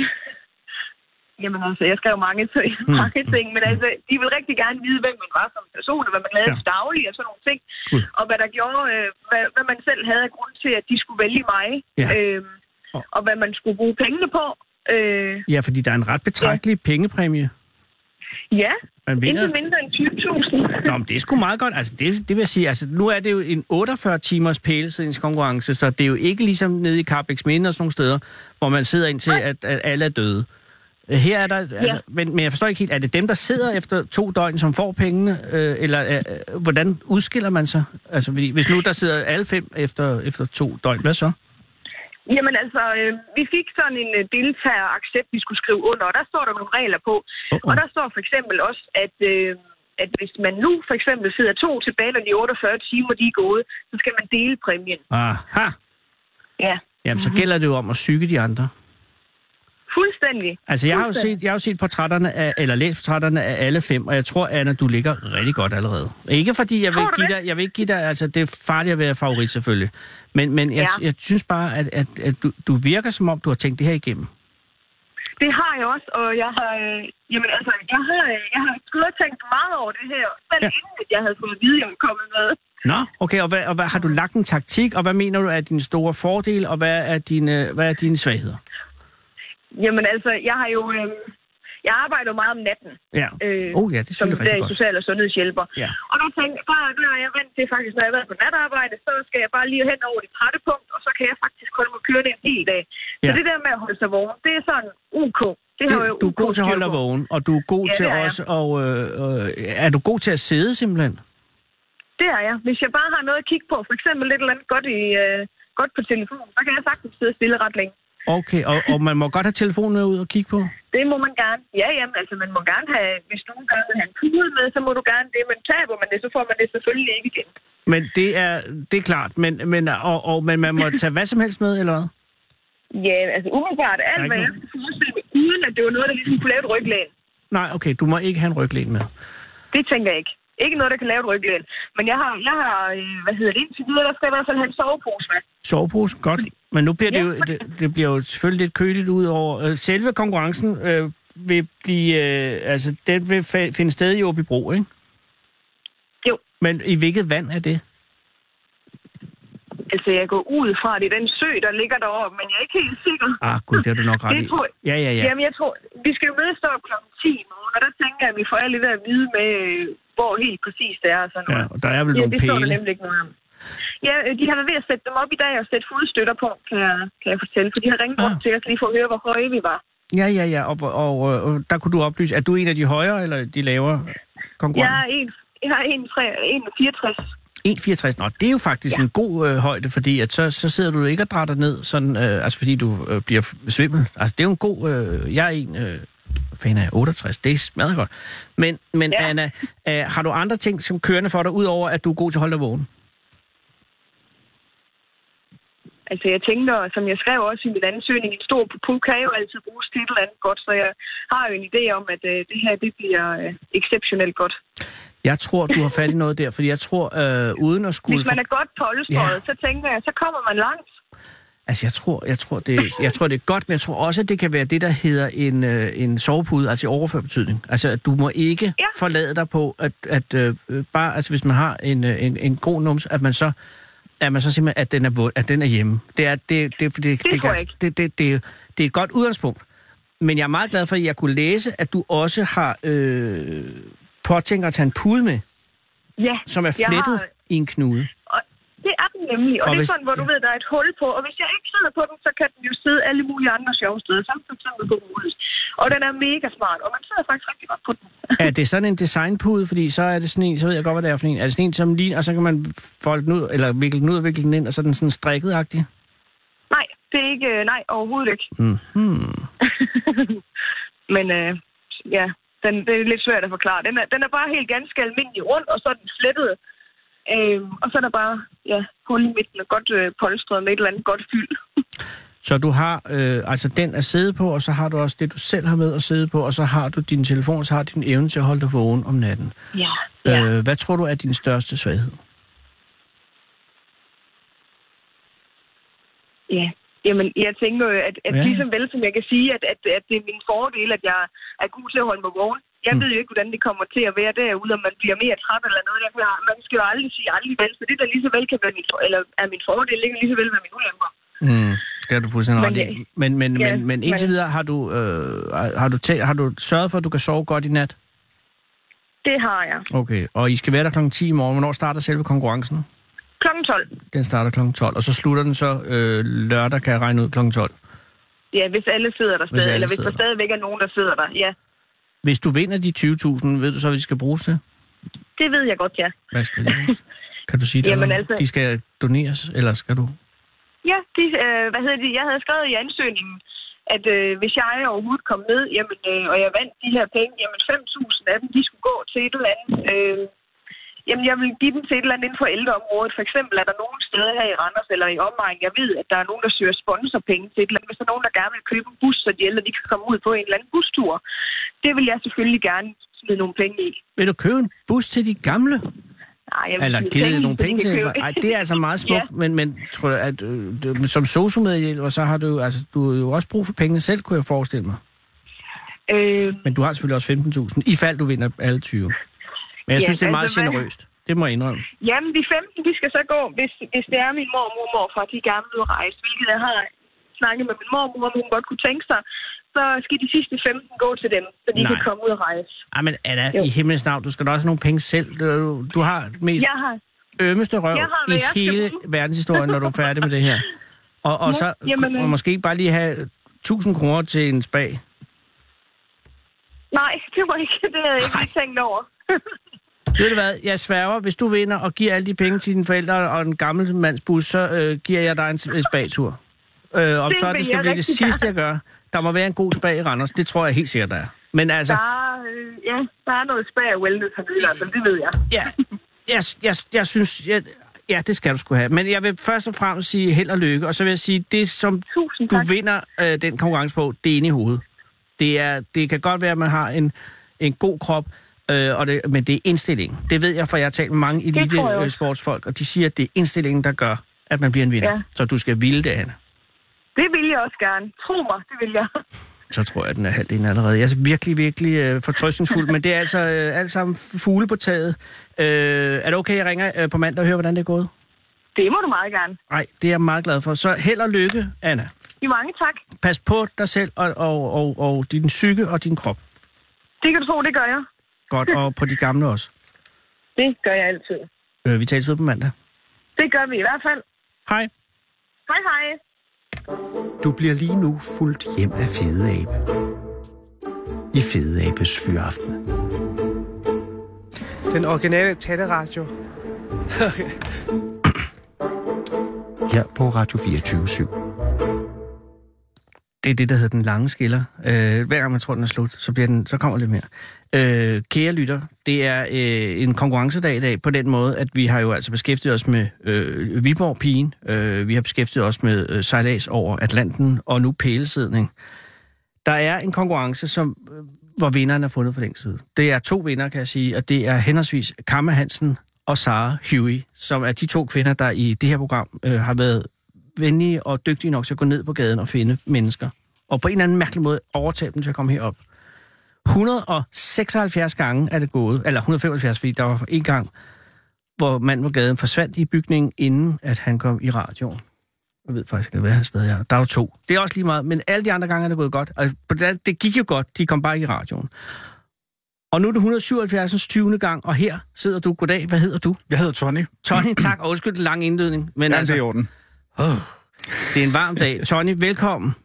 jamen altså, jeg skrev mange, Hmm. mange ting, men altså, de ville rigtig gerne vide, hvem man var som person, og hvad man lavede Ja. til daglig, og sådan nogle ting. Gud. Og hvad der gjorde, øh, hvad, hvad man selv havde af grund til, at de skulle vælge mig, Ja. øh, Og- og hvad man skulle bruge pengene på. Øh, Ja, fordi der er en ret betragtelig ja. pengepræmie. ja, Man vinder. intet mindre end 20.000. Nå, men det er sgu meget godt. Altså, det, det vil jeg sige, altså, nu er det jo en 48 timers pælesidningskonkurrence, så det er jo ikke ligesom nede i Carbex Minde og sådan nogle steder, hvor man sidder ind til, at, at alle er døde. Her er der, altså, men, men jeg forstår ikke helt, er det dem, der sidder efter to døgn, som får pengene, øh, eller øh, hvordan udskiller man sig? Altså, hvis nu der sidder alle fem efter, efter to døgn, hvad så? Jamen altså, øh, vi fik sådan en øh, deltager-accept, vi skulle skrive under, og der står der nogle regler på. Uh-oh. Og der står for eksempel også, at, øh, at hvis man nu for eksempel sidder to tilbage, når de 48 timer de er gået, så skal man dele præmien. Aha. Ja, Jamen, så gælder det jo om at psyke de andre. Fuldstændig. Altså, jeg har jo set, jeg har jo set portrætterne af, eller læst portrætterne af alle fem, og jeg tror, Anna, du ligger rigtig godt allerede. Ikke fordi, jeg vil, give dig, jeg vil ikke give dig, altså, det er farligt at være favorit selvfølgelig. Men, men jeg, Ja. jeg synes bare, at, at, at du, du virker som om, du har tænkt det her igennem. Det har jeg også, og jeg har, øh, jamen altså, jeg har, øh, jeg har gået og tænkt meget over det her, selv Ja. ja. inden at jeg havde fået at vide, at jeg var kommet med. Nå, okay, og, hvad, og hvad, har du lagt en taktik, og hvad mener du er dine store fordele, og hvad er dine, hvad er dine svagheder? Jamen altså, jeg har jo, øh, jeg arbejder jo meget om natten. Ja. Øh, oh ja, det som rigtig der godt. social- og sundhedshjælper. Ja. Og der tænkte jeg, der, der er jeg vant til faktisk, når jeg har været på natarbejde, så skal jeg bare lige hen over det trætte punkt, og så kan jeg faktisk holde mig kørende en hel dag. Så Ja. det der med at holde sig vågen, det er sådan UK. Det har jo Det, du er god til at holde dig vågen, og du er god Ja, til det også at... Øh, øh, er du god til at sidde simpelthen? Det er jeg. Hvis jeg bare har noget at kigge på, for eksempel et eller andet godt, i, øh, godt på telefonen, så kan jeg sagtens sidde stille ret længe. Okay, og, og man må godt have telefonen ud og kigge på? Det må man gerne. Ja, jamen, altså man må gerne have, hvis nogen gerne vil have en pude med, så må du gerne det, men taber man det, så får man det selvfølgelig ikke igen. Men det er, det er klart, men, men, og, og, men man må tage hvad som helst med, eller hvad? Ja, altså umiddelbart alt, hvad jeg kunne forestille mig, uden at det var noget, der ligesom kunne lave et ryglæn. Nej, okay, du må ikke have en ryglæn med. Det tænker jeg ikke. Ikke noget, der kan lave et ryglæn. Men jeg har, jeg har øh, hvad hedder det, indtil videre, der skal jeg i hvert fald have en sovepose med. Sovepose, godt. Men nu bliver det Ja, jo, det, det bliver jo selvfølgelig lidt køligt ud over... Øh, selve konkurrencen øh, vil blive... Øh, altså, den vil finde sted i Åbybro, ikke? Jo. Men i hvilket vand er det? Altså, jeg går ud fra, det er den sø, der ligger deroppe, men jeg er ikke helt sikker. Ah, gud, det har du nok ret Det i. tror Ja, ja, ja. Jamen, jeg tror, vi skal jo mødes op kl. 10 i morgen, og der tænker jeg, at vi får alle lidt at vide med, hvor helt præcis det er sådan ja noget. og der er vel Ja, nogle det står der nemlig ikke noget om. Ja, øh, de har været ved at sætte dem op i dag og sætte fodstøtter på, kan jeg, kan jeg fortælle. For de har ringet Ah. rundt til os lige for at høre, hvor høje vi var. Ja, ja, ja. Og, og, og, der kunne du oplyse, er du en af de højere eller de lavere Jeg konkurrenter? er en, jeg har en, tre, en 64. 1,64. Nå, det er jo faktisk ja. en god øh, højde, fordi at så, så sidder du ikke og drætter ned, sådan, øh, altså fordi du øh, bliver svimmel. Altså, det er jo en god... Øh, jeg er en... Øh, fan af 68, det er smadret godt. Men, men. Ja. Anna, øh, har du andre ting som kørende for dig, udover at du er god til at holde dig vågen? Altså, jeg tænker, som jeg skrev også i min ansøgning, en stor pupu kan jo altid bruges til et eller andet godt, så jeg har jo en idé om, at øh, det her, det bliver øh, exceptionelt godt. Jeg tror, du har fat i noget der, fordi jeg tror, øh, uden at skulle... Hvis man er godt polstret, Ja. så tænker jeg, så kommer man langt. Altså, jeg tror, jeg, tror, det, jeg tror, det er godt, men jeg tror også, at det kan være det, der hedder en, øh, en sovepude, altså i overført betydning. Altså, at du må ikke. Ja. forlade dig på, at, at øh, bare, altså hvis man har en, øh, en, en god nums, at man så at man så simpelthen, at den er, at den er hjemme. Det er, det, det, det, det, det, kan- det, det, det, det er et godt udgangspunkt. Men jeg er meget glad for, at jeg kunne læse, at du også har øh, påtænkt at tage en pude med, Ja, som er flettet har- i en knude. og det er den nemlig. Og, Og det er hvis- sådan, hvor du ved, der er et hul på. Og hvis jeg ikke sidder på den, så kan den jo sidde alle mulige andre sjove steder. Som for eksempel på hovedet. Og den er mega smart, og man sidder faktisk rigtig godt på den. Er det sådan en designpude? Fordi så er det sådan en, så ved jeg godt, hvad det er for en. Er det sådan en, som lige, og så kan man folde den ud, eller vikle den ud og vikle den ind, og så er den sådan strikket-agtig? Nej, det er ikke... Nej, overhovedet ikke. Mm-hmm. Men øh, ja, den, det er lidt svært at forklare. Den er, den er bare helt ganske almindelig rundt, og så er den flettet. Øh, og så er der bare ja, hul i midten og godt øh, polstret med et eller andet godt fyld. Så du har øh, altså den at sidde på, og så har du også det, du selv har med at sidde på, og så har du din telefon, og så har din evne til at holde dig vågen om natten. Ja. ja. Øh, hvad tror du er din største svaghed? Ja, jamen jeg tænker jo, at, at Ja. ligesom vel som jeg kan sige, at, at, at det er min fordel, at jeg er god til at holde mig vågen. Jeg Mm. ved jo ikke, hvordan det kommer til at være derude, om man bliver mere træt eller noget. Jeg, man skal jo aldrig sige aldrig vel, så det der lige så vel kan være min, for, eller er min fordel, kan lige så vel være min ulemper. Mm, det har du fuldstændig Men ret i. Men, men, ja, men, men indtil videre har du, øh, har, du tæ- har du sørget for, at du kan sove godt i nat? Det har jeg. Okay, og I skal være der kl. 10 i morgen. Hvornår starter selve konkurrencen? Klokken 12. Den starter kl. 12, og så slutter den så øh, lørdag, kan jeg regne ud, kl. 12. Ja, hvis alle sidder der Hvis stadig, eller hvis der der. stadigvæk er nogen, der sidder der. Ja, Hvis du vinder de 20.000, ved du så, hvad de skal bruges til? det ved jeg godt, ja. Hvad skal de bruges? Kan du sige det? Jamen altså- De skal doneres, eller skal du? Ja, de, øh, hvad hedder det? Jeg havde skrevet i ansøgningen, at øh, hvis jeg overhovedet kom med, jamen, øh, og jeg vandt de her penge, jamen 5.000 af dem, de skulle gå til et eller andet. Øh, jamen, jeg vil give dem til et eller andet inden for ældreområdet. For eksempel er der nogle steder her i Randers eller i omegn, jeg ved, at der er nogen, der søger sponsorpenge til et eller andet. Hvis der er nogen, der gerne vil købe en bus, så de ældre de kan komme ud på en eller anden bustur. Det vil jeg selvfølgelig gerne smide nogle penge i. Vil du købe en bus til de gamle? Nej, jeg vil Eller givet nogle penge til? købe- Ej, det er altså meget smukt, Ja. men, men tror du, at øh, som sociomedhjælper, så har du, altså, du jo også brug for pengene selv, kunne jeg forestille mig. Øh, Men du har selvfølgelig også 15.000, i fald du vinder alle 20. Men jeg Ja, synes, det er meget altså, generøst. Det må jeg indrømme. Jamen, de 15, de skal så gå, hvis, hvis det er min mormor og morfar, de gerne vil rejse, hvilket jeg har snakket med min mormor, om hun godt kunne tænke sig, så skal de sidste 15 gå til dem, så de Nej. kan komme ud og rejse. Ej, men Anna, Jo. i himlens navn, du skal da også have nogle penge selv. Du, du har mest Jeg har... ømmeste røv har, i hele verdenshistorien, når du er færdig med det her. Og, og Ja, så jamen, øh. og måske bare lige have 1000 kroner til en spag. Nej, det var ikke det, jeg ikke tænkt over. Ved du hvad, jeg sværger, hvis du vinder og giver alle de penge til dine forældre og den gamle mands bus, så øh, giver jeg dig en, en spagtur. Øh, om Det så det skal blive det sidste, jeg gør. Der må være en god spag i Randers. Det tror jeg helt sikkert, der er. Men altså, Der er, øh, ja, der er noget spag og wellness hernede, i hvert fald, det ved jeg. ja. Jeg, jeg, jeg synes... Jeg, ja, det skal du sgu have. Men jeg vil først og fremmest sige held og lykke, og så vil jeg sige, det som Tusind du tak. vinder øh, den konkurrence på, det er inde i hovedet. Det, er, det kan godt være, at man har en, en god krop, øh, og det, men det er indstillingen. Det ved jeg, for jeg har talt med mange elite tror jeg øh, og de siger, at det er indstillingen, der gør, at man bliver en vinder. Ja. Så du skal ville det, Anna. Det vil jeg også gerne. Tro mig, det vil jeg. Så tror jeg, at den er halvdelen allerede. Jeg er virkelig, virkelig øh, fortrøstningsfuld, men det er altså øh, alt sammen fugle på taget. Øh, er det okay, jeg ringer øh, på mandag og hører, hvordan det er gået? Det må du meget gerne. Nej, det er jeg meget glad for. Så held og lykke, Anna. I mange tak. Pas på dig selv og, og, og, og din psyke og din krop. Det kan du tro, det gør jeg. Godt, og på de gamle også. Det gør jeg altid. Øh, vi tales ved på mandag. Det gør vi i hvert fald. Hej. Hej hej. Du bliver lige nu fuldt hjem af Fede Abe. I Fede Abes Fyraften. Den originale taleradio. Her på Radio 24 /7. Det er det, der hedder den lange skiller. Øh, hver gang man tror, den er slut, så, bliver den, så kommer lidt mere. Øh, kære lytter, det er øh, en konkurrencedag i dag på den måde, at vi har jo altså beskæftiget os med øh, Viborg-pigen, øh, vi har beskæftiget os med øh, sejlads over Atlanten, og nu pælesidning. Der er en konkurrence, som, øh, hvor vinderen er fundet for den side. Det er to vinder, kan jeg sige, og det er henholdsvis Kammer Hansen og Sara Huey, som er de to kvinder, der i det her program øh, har været venlige og dygtige nok til at gå ned på gaden og finde mennesker. Og på en eller anden mærkelig måde overtale dem til at komme herop. 176 gange er det gået, eller 175, fordi der var en gang, hvor manden på gaden forsvandt i bygningen, inden at han kom i radioen. Jeg ved faktisk ikke, hvad han stadig er. Der er jo to. Det er også lige meget, men alle de andre gange er det gået godt. Altså, det, det gik jo godt, de kom bare ikke i radioen. Og nu er det 177. 20. gang, og her sidder du. Goddag, hvad hedder du? Jeg hedder Tony. Tony, tak, og undskyld den lange indledning. Men Ja, altså, det er i orden. Det er en varm dag. Tony, velkommen.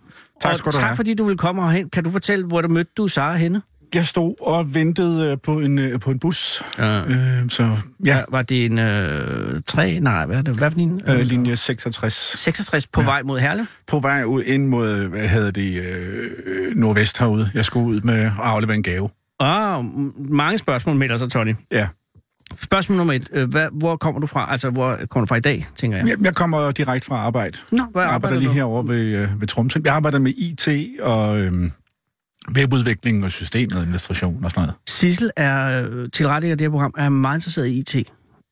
Tak skal du tak have. fordi du vil komme herhen. Kan du fortælle, hvor du mødte du Sara henne? Jeg stod og ventede øh, på en, øh, på en bus. Ja. Øh, så ja. Var det en øh, 3? Nej, hvad er det? Hvad for en? øh, linje 66. 66 på ja. vej mod Herlev? På vej ud ind mod, hvad hedder det, øh, øh, nordvest herude. Jeg skulle ud med at aflevere en gave. Ah, mange spørgsmål melder sig, Tony. Ja. Spørgsmål nummer et. Øh, Hvad, hvor kommer du fra? Altså, hvor kommer du fra i dag, tænker jeg? Jeg, jeg kommer direkte fra arbejde. Nå, hvor Jeg arbejder arbejder lige du? herovre ved, øh, ved Tromsø. Jeg arbejder med IT og øh, webudvikling og systemadministration og sådan noget. Sissel er øh, tilrettelægger af det her program, er meget interesseret i IT.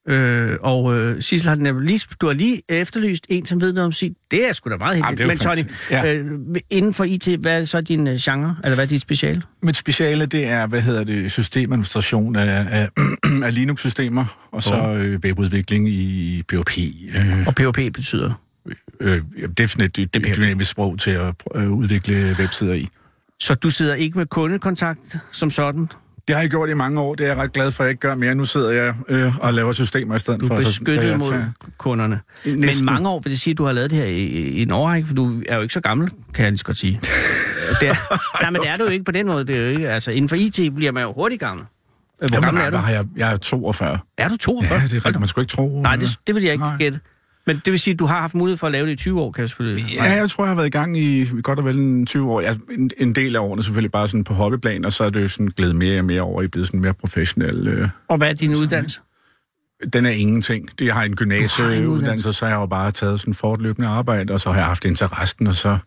Øh, og øh, Sissel har nemlig lige, du har lige efterlyst en, som ved noget om sit. Det er sgu da meget heldigt. Men Tony, fantastisk. øh, inden for IT, hvad er så din øh, genre? Eller hvad er dit speciale? Mit speciale, det er, hvad hedder det, systemadministration af, af, af Linux-systemer, og så øh, webudvikling i PHP. Øh, Og PHP betyder? øh, det er sådan et PHP. dynamisk sprog til at øh, udvikle websider i. Så du sidder ikke med kundekontakt som sådan? Det har jeg gjort i mange år, det er jeg ret glad for, at jeg ikke gør mere. Nu sidder jeg øh, og laver systemer i stedet Du for. er så beskyttet mod kunderne. Men Næsten. mange år vil det sige, at du har lavet det her i, i en årrække, for du er jo ikke så gammel, kan jeg lige så godt sige. Det er, nej, men det er du jo ikke på den måde. Det er jo ikke, altså, inden for IT bliver man jo hurtigt gammel. Hvor Jamen, gammel er du? Jeg, jeg er 42. Er du 42? Ja, det er rigtigt. Man skulle ikke tro... Nej, det, det vil jeg ikke Nej. gætte. Men det vil sige, at du har haft mulighed for at lave det i 20 år, kan jeg selvfølgelig... Ja, jeg tror, jeg har været i gang i godt og vel en 20 år. Ja, en, en del af årene selvfølgelig bare sådan på hobbyplan, og så er det jo sådan glædet mere og mere over i blevet sådan mere professionel. Øh. Og hvad er din uddannelse? Den er ingenting. Det jeg har en har gymnasieuddannelse, uddannelse. så har jeg jo bare taget sådan fortløbende arbejde, og så har jeg haft interessen, og så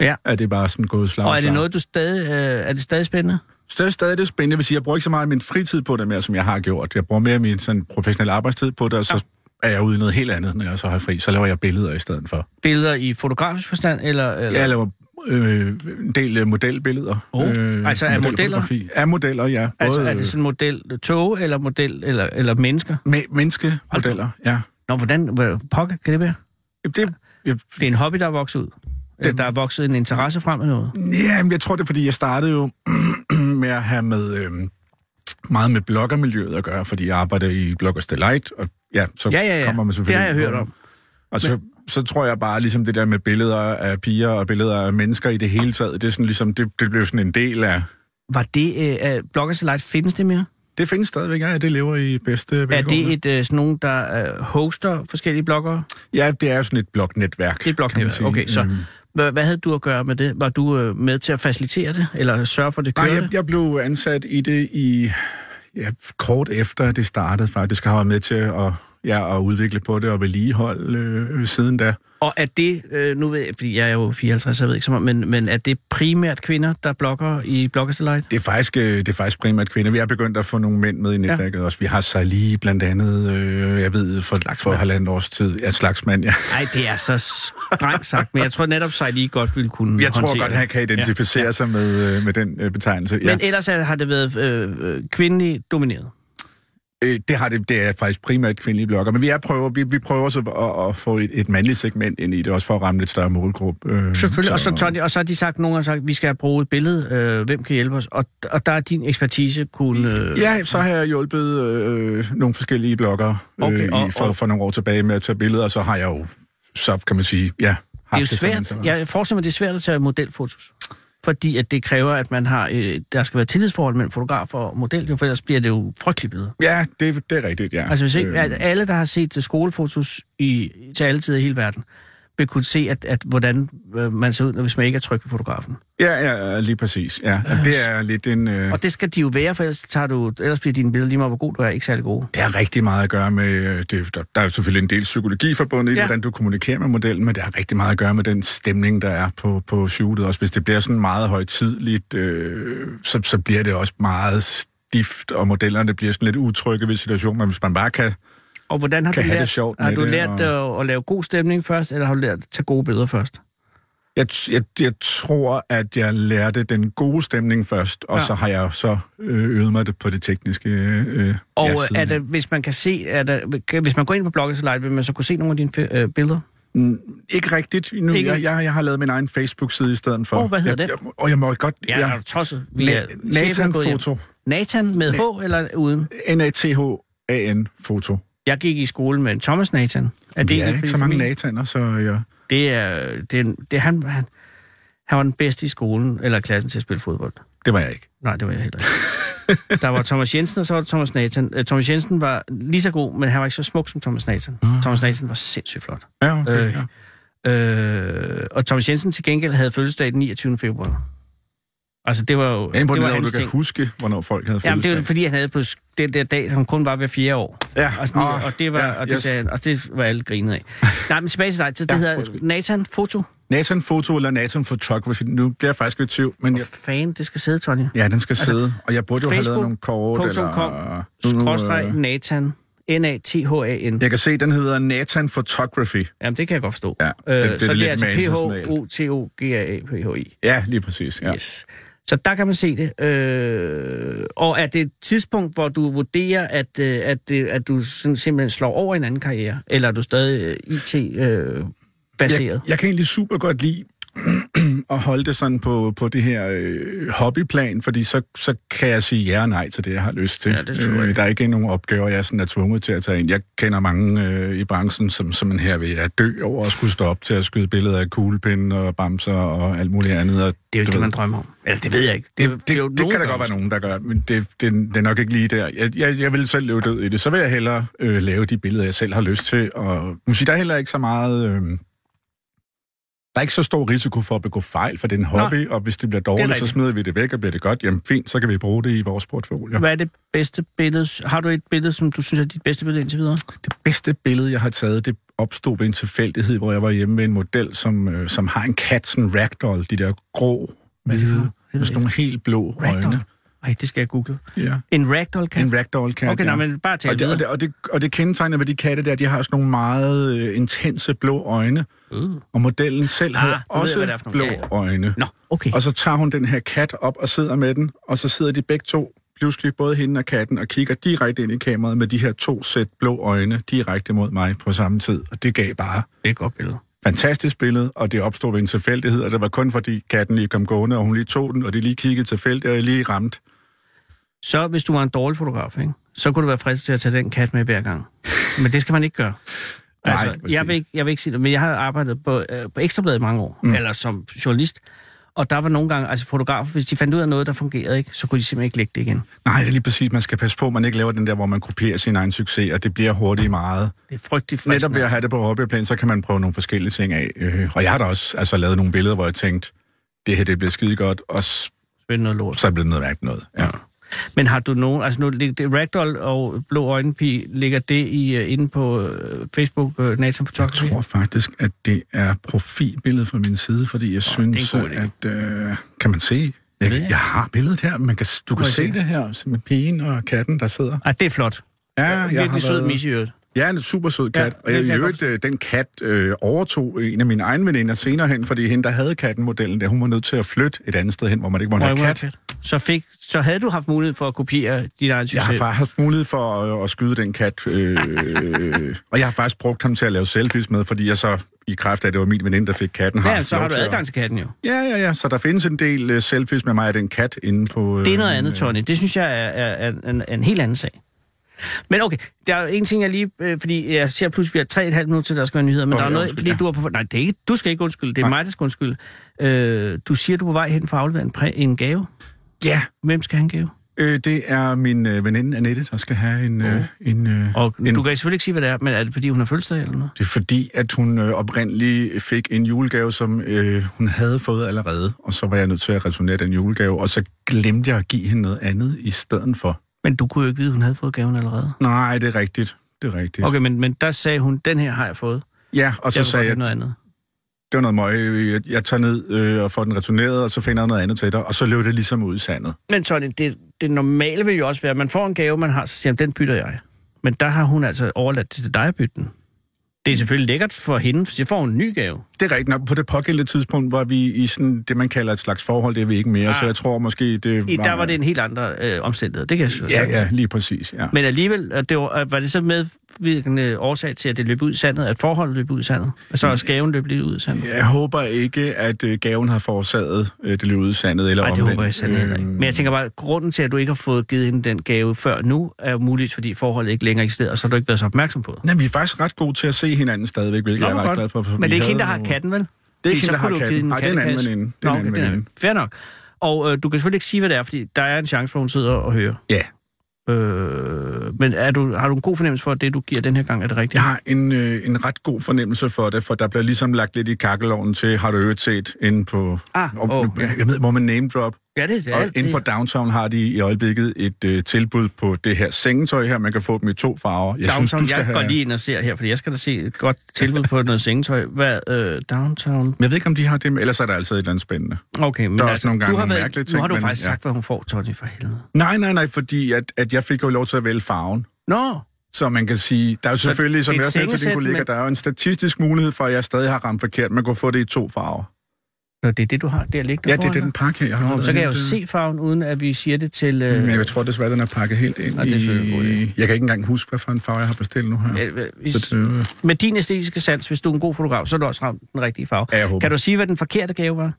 Ja. er det bare sådan gået slag. Og er det noget, du stadig... Øh, er det stadig spændende? Stadig, stadig det spændende. Jeg vil sige, jeg bruger ikke så meget af min fritid på det mere, som jeg har gjort. Jeg bruger mere af min sådan, professionelle arbejdstid på det, og så er jeg ude i noget helt andet, når jeg så har fri. Så laver jeg billeder i stedet for. Billeder i fotografisk forstand, eller... eller? Jeg laver øh, en del øh, modelbilleder. Oh, altså af modeller? Af modeller, ja. Altså, Både, er det sådan model tog, eller model, eller, eller mennesker? Me- menneskemodeller, ja. Nå, hvordan... Hvad pokker kan det være? Det, jeg, Det er en hobby, der er vokset ud. Det- Der er vokset en interesse frem med noget. ja, jeg tror det er, fordi jeg startede jo med at have med... Øh, meget med bloggermiljøet at gøre, fordi jeg arbejder i Bloggers Delight, og ja, så Ja, ja, ja. kommer man Det selvfølgelig... har jeg hørt det. om. Og så, så tror jeg bare, ligesom det der med billeder af piger og billeder af mennesker i det hele taget, det er sådan ligesom, det, det blev sådan en del af... Var det... Øh, uh, Bloggers Light, findes det mere? Det findes stadigvæk, ja, det lever i bedste Er velgående. det et øh, sådan nogen, der øh, hoster forskellige bloggere? Ja, det er jo sådan et blognetværk. Det er et blognetværk. Okay, så Øhm, hvad, hvad havde du at gøre med det? Var du øh, med til at facilitere det, eller sørge for, det Nej, kørte? jeg, jeg blev ansat i det i, ja, kort efter det startede faktisk, har jeg været med til at, ja, at udvikle på det og vedligeholde øh, siden da. Og er det, øh, nu ved jeg, fordi jeg er jo 54, jeg ved ikke så meget, men, men er det primært kvinder, der blogger i Bloggers Delight? Det er, faktisk, øh, det er faktisk primært kvinder. Vi har begyndt at få nogle mænd med i netværket ja. også. Vi har Sali blandt andet, øh, jeg ved, for, for halvandet års tid. Ja, slagsmand, ja. Nej, det er så strengt sagt, men jeg tror netop, Sali godt ville kunne Jeg tror godt, han kan identificere ja. sig med, øh, med den øh, betegnelse. Ja. Men ellers er, har det været øh, øh, kvindeligt domineret. Øh, det, har det, det er faktisk primært kvindelige blogger, men vi, er prøver, vi, vi prøver så at, at få et, et mandligt segment ind i det, også for at ramme lidt større målgruppe. Øh, Selvfølgelig, og så, Tony, og så har de sagt, nogen har sagt, at vi skal bruge et billede, øh, hvem kan hjælpe os, og, og der er din ekspertise kunne... Øh, Ja, så har jeg hjulpet øh, nogle forskellige blogger øh, Okay, og- i, for, for nogle år tilbage med at tage billeder, og så har jeg jo, så kan man sige, ja, det er jo svært, jeg forestiller mig, det er svært at tage modelfotos. Fordi at det kræver, at man har, øh, der skal være tillidsforhold mellem fotograf og model, jo, for ellers bliver det jo frygteligt billede. Ja, det, det er rigtigt, ja. Altså hvis ikke, Øh, alle, der har set til skolefotos i, til alle tider i hele verden, vil kunne se, at, at hvordan øh, man ser ud, hvis man ikke er tryg ved fotografen. Ja, ja, lige præcis. Ja. Det er lidt en... Øh, Og det skal de jo være, for ellers, tager du, ellers bliver dine billeder lige meget, hvor god du er, ikke særlig gode. det har rigtig meget at gøre med... øh, Det, der, der er jo selvfølgelig en del psykologi forbundet i, Ja. ja. hvordan du kommunikerer med modellen, men det har rigtig meget at gøre med den stemning, der er på, på shootet. Også hvis det bliver sådan meget højtidligt, øh, så, så bliver det også meget stift, og modellerne bliver sådan lidt utrygge ved situationen. Men hvis man bare kan... Og hvordan har Kan du lært, det sjovt har du det, lært og- at, lave god stemning først, eller har du lært at tage gode billeder først? Jeg, jeg, jeg tror, at jeg lærte den gode stemning først, og Ja. så har jeg så øh, øvet mig det på det tekniske. Øh, Og ja, er det, hvis man kan se, er kan- hvis man går ind på Bloggers Live, vil man så kunne se nogle af dine øh, billeder? Mm, Ikke rigtigt. Nu, Ikke? Jeg, jeg, jeg har lavet min egen Facebook-side i stedet for. Åh, hvad hedder jeg, den? Jeg, og jeg må godt... Ja, er du tosset? Vi er- Nathan. Foto. Nathan med H eller uden? N-A-T-H-A-N Foto. Jeg gik i skole med Thomas Nathan. Er Det er en ikke så mange familie? Nathaner, så jeg... Det er, det er, det er han, han, han var den bedste i skolen, eller klassen til at spille fodbold. Det var jeg ikke. Nej, det var jeg heller ikke. Der var Thomas Jensen, og så var Thomas Nathan. Øh, Thomas Jensen var lige så god, men han var ikke så smuk som Thomas Nathan. Thomas Nathan var sindssygt flot. Ja, okay. Øh, ja. Øh, og Thomas Jensen til gengæld havde fødselsdag den 29. februar. Altså, det var jo... Jeg er det var imponeret, over, hans du kan ting. huske, hvornår folk havde Jamen, det var fødselsdag. fordi, han havde på den der dag, som kun var hver fjerde år. Ja, Og, sådan, åh, og det var, ja, og, det yes. sagde, og det var alle grinede af. Nej, men tilbage til dig. Så det Ja, hedder undskyld. Nathan Foto. Nathan Foto eller Nathan Photography. Nu bliver jeg faktisk i tvivl, men jeg, Fan, det skal sidde, Tony. ja, den skal sidde. Og jeg burde jo have lavet nogle kort. Facebook.com, øh, Nathan, N-A-T-H-A-N. Jeg kan se, den hedder Nathan Photography. Jamen, det kan jeg godt forstå. Ja, det- det er så det lidt er altså mere P-H-O-T-O-G-A-A-P-H-I. Ja, lige præcis. Ja. Yes. Så der kan man se det. Øh, og er det et tidspunkt, hvor du vurderer, at, øh, at, det, at du simpelthen slår over en anden karriere? Eller er du stadig øh, IT-baseret? Jeg, jeg kan egentlig super godt lide at holde det sådan på, på det her øh, hobbyplan, fordi så, så kan jeg sige ja og nej til det, jeg har lyst til. Ja, det tror jeg. øh, der er ikke nogen opgaver, jeg sådan er tvunget til at tage ind. Jeg kender mange øh, i branchen, som, som en her ved at dø over at skulle stå op til at skyde billeder af kuglepinde og bamser og alt muligt andet. Og, Det er jo ikke det, man drømmer om. Eller det ved jeg ikke. det, det, jo det, nogen, kan der godt være nogen, der gør, men det, det, det er nok ikke lige der. Jeg, jeg, jeg vil selv løbe død i det. Så vil jeg hellere øh, lave de billeder, jeg selv har lyst til. Og måske der er heller ikke så meget... Øh, der er ikke så stor risiko for at begå fejl, for det er en hobby, Nej, og hvis det bliver dårligt, så rigtigt. smider vi det væk, og bliver det godt. Jamen fint, så kan vi bruge det i vores portfolio. Hvad er det bedste billede? Har du et billede, som du synes er dit bedste billede indtil videre? Det bedste billede, jeg har taget, det opstod ved en tilfældighed, hvor jeg var hjemme med en model, som, øh, som har en kat, sådan en ragdoll, de der grå, hvide, med sådan nogle helt blå Ragdoll? øjne. Ej, det skal jeg google. Ja. En ragdoll kat? En ragdoll-kat, Okay, ja. nej, men bare tal og det, og, det, og, det, og det kendetegner ved de katte der, de har sådan nogle meget øh, intense blå øjne. Uh. Og modellen selv Ah, havde jeg, også det for blå. Ja, ja. øjne. Nå, okay. Og så tager hun den her kat op og sidder med den, og så sidder de begge to, pludselig både hende og katten, og kigger direkte ind i kameraet med de her to sæt blå øjne direkte mod mig på samme tid. Og det gav bare Det er et godt billede. fantastisk billede, og det opstod ved en tilfældighed, og det var kun fordi katten lige kom gående, og hun lige tog den, og de lige kiggede tilfældigt, og jeg lige ramt. Så hvis du var en dårlig fotograf, ikke? så kunne du være frisk til at tage den kat med hver gang. Men det skal man ikke gøre. Altså, præcis. jeg, vil ikke, jeg vil ikke sige det, men jeg har arbejdet på, øh, på Ekstrabladet i mange år, mm. eller som journalist, og der var nogle gange, altså fotografer, hvis de fandt ud af noget, der fungerede ikke, så kunne de simpelthen ikke lægge det igen. Nej, det er lige præcis, man skal passe på, at man ikke laver den der, hvor man kopierer sin egen succes, og det bliver hurtigt meget. Det er frygteligt Netop fristende. ved at have det på hobbyplan, så kan man prøve nogle forskellige ting af. Øh, og jeg har da også altså, lavet nogle billeder, hvor jeg tænkte, det her det bliver skide godt, og s- Spille noget lort. så er det blevet noget mærkeligt noget. Ja. Men har du nogen, altså nu det Ragdoll og Blå Øjenpige, ligger det i, uh, inde på uh, Facebook, uh, Nathan Photography? Jeg tror faktisk, at det er profilbilledet fra min side, fordi jeg synes, en god idé. at... Øh, kan man se? Jeg, ved jeg. har billedet her. Man kan, du kan se det her med pigen og katten, der sidder. Ah, det er flot. Ja, Ja, jeg Virkelig har sød været- mis i øvrigt. Ja, en super sød Ja, kat. det og jeg, jeg øvrigt, øh, den kat øh, overtog en af mine egne veninder senere hen, fordi hende, der havde kattenmodellen, der hun var nødt til at flytte et andet sted hen, hvor man ikke måtte Må have kat. kat. Så, fik, så havde du haft mulighed for at kopiere din egen Jeg har succes. faktisk haft mulighed for at, at skyde den kat, øh, og jeg har faktisk brugt ham til at lave selfies med, fordi jeg så i kraft af, at det var min veninde, der fik katten. Ja, haft så har du adgang til katten jo. Ja, ja, ja. Så der findes en del uh, selfies med mig af den kat inde på... Uh, Det er noget andet, Tony. Det synes jeg er, er, er en, en helt anden sag. Men okay, der er en ting, jeg lige... Øh, fordi jeg ser pludselig, vi har tre et halvt minutter til, der skal være nyheder, men Åh, der er noget, undskyld, fordi du er på... Nej, det er ikke, du skal ikke undskylde. Det er Nej. mig, der skal undskylde. Øh, du siger, du er på vej hen for at aflevere en, præ, en gave. Ja, Hvem skal have en gave? øh, det er min øh, veninde Annette, der skal have en... Øh, en øh, Og en du kan selvfølgelig ikke sige, hvad det er, men er det, fordi hun har fødselsdag eller noget? Det er fordi, at hun øh, oprindeligt fik en julegave, som øh, hun havde fået allerede, og så var jeg nødt til at returnere den julegave, og så glemte jeg at give hende noget andet i stedet for. Men du kunne jo ikke vide, at hun havde fået gaven allerede. Nej, det er rigtigt. Det er rigtigt. Okay, men, men der sagde hun, den her har jeg fået. Ja, og så jeg sagde jeg, noget andet. det var noget møg, jeg, jeg tager ned øh, og får den returneret, og så finder jeg noget andet til dig, og så løb det ligesom ud i sandet. Men Tony, det, det normale vil jo også være, at man får en gave, man har, så siger man, den bytter jeg. Men der har hun altså overladt til dig at bytte den. Det er selvfølgelig lækkert for hende, for så får en ny gave. Det er rigtigt nok. På det pågældende tidspunkt var vi i sådan det, man kalder et slags forhold, det er vi ikke mere, Ah. så jeg tror måske, det I, der var det en helt andre øh, omstændighed, det kan jeg Ja, ja, lige præcis, ja. Men alligevel, øh, det var, øh, var det så medvirkende årsag til, at det løb ud i sandet, at forholdet løb ud i sandet? Og så også gaven løb lidt ud i sandet? Jeg håber ikke, at øh, gaven har forårsaget øh, det løb ud i sandet, eller Nej, det håber jeg sandt heller ikke. Men jeg tænker bare, at grunden til, at du ikke har fået givet hende den gave før nu, er muligt, fordi forholdet ikke længere eksisterer, og så har du ikke været så opmærksom på det. Nej, vi er faktisk ret gode til at se hinanden stadigvæk, hvilket Nå, jeg er godt. glad for. for Men det er ikke hende, der har katten, vel? Det er ikke hende, der har katten. Nej, det er en anden veninde. Det er en anden veninde. Fair nok. Og øh, du kan selvfølgelig ikke sige, hvad det er, fordi der er en chance for, hun sidder og hører. Ja. Øh, men er du, har du en god fornemmelse for, at det, du giver den her gang, er det rigtige? Jeg har en, øh, en ret god fornemmelse for det, for der bliver ligesom lagt lidt i kakkeloven til, har du øvrigt set inde på... Ah, og, okay. Jeg ved, hvor man name drop. Ja, det, det er Og inde på. Downtown har de i øjeblikket et øh, tilbud på det her sengetøj her. Man kan få dem i to farver. Jeg Downtown, synes, du skal jeg have... går lige ind og ser her, fordi jeg skal da se et godt tilbud på noget sengetøj. Hvad, øh, Downtown? Men jeg ved ikke, om de har det, med, ellers er der altid et eller andet spændende. Okay, men Der er altså, nogle gange du har nogle været, mærkelige nu ting, har du men faktisk ja. sagt, hvad hun får, Tony, for helvede. Nej, nej, nej, fordi at, at jeg fik jo lov til at vælge farven. Nå, Så man kan sige, der er jo selvfølgelig, som det er jeg nævnte til din kollega, men- der er jo en statistisk mulighed for, at jeg stadig har ramt forkert. Man kunne få det i to farver. Nå, det er det, du har der ligger Ja, det er den pakke her, jeg har Nå, så kan jeg jo øh, se farven, uden at vi siger det til... Øh, Men jeg tror desværre, den er pakket helt ind Ja, er god i... Jeg kan ikke engang huske, hvad for en farve jeg har bestilt nu her. øh, hvis, Så det, øh, med din æstetiske sans, hvis du er en god fotograf, så har du også ramt den rigtige farve. Ja, jeg håber. Kan du sige, hvad den forkerte gave var?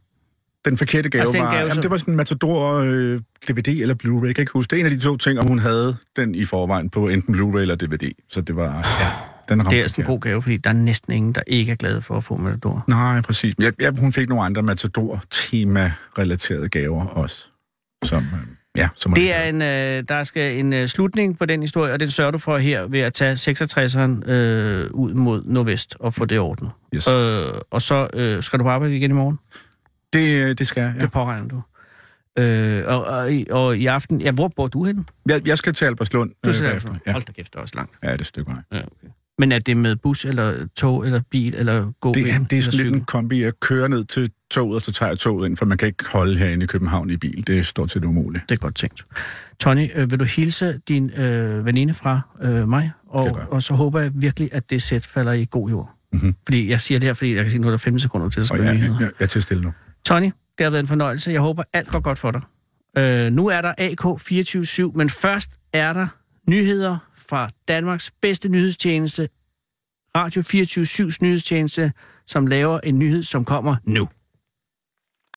den forkerte gave, Altså, den var... gave, jamen, som- det var sådan en Matador øh, DVD eller Blu-ray. Jeg kan ikke huske. Det er en af de to ting, og hun havde den i forvejen på enten Blu-ray eller DVD. Så det var... Ja, den ramte Det er altså en god gave, fordi der er næsten ingen, der ikke er glade for at få Matador. Nej, præcis. Ja, ja, hun fik nogle andre Matador-tema-relaterede gaver også. Som, øh, ja, som Det er en, øh, der skal en øh, slutning på den historie, og den sørger du for her ved at tage 66'eren øh, ud mod nordvest og få det ordnet. Yes. Øh, og så øh, skal du på arbejde igen i morgen? Det, øh, det skal jeg, Ja. Det påregner du. Øh, og, og, i- og i aften, ja, hvor bor du henne? Jeg, jeg skal til Albertslund. Du øh, skal bagefter. ja. ja. Hold da kæft, det er også langt. ja, det er et stykke vej. Ja, okay. Men er det med bus, eller tog, eller bil, eller gå Det, er, det er sådan lidt en kombi. Jeg kører ned til toget, og så tager jeg toget ind, for man kan ikke holde herinde i København i bil. Det er stort set umuligt. Det er godt tænkt. Tony, øh, vil du hilse din øh, veninde fra øh, mig? Det Og, og så håber jeg virkelig, at det sæt falder i god jord. Mhm. Fordi jeg siger det her, fordi jeg kan sige, nu er der 15 sekunder til, at være jeg, jeg, jeg er til stille nu. Tony, det har været en fornøjelse. Jeg håber, alt går godt for dig. Øh, nu er der AK247, men først er der nyheder fra Danmarks bedste nyhedstjeneste, Radio 24-7's nyhedstjeneste, som laver en nyhed, som kommer nu.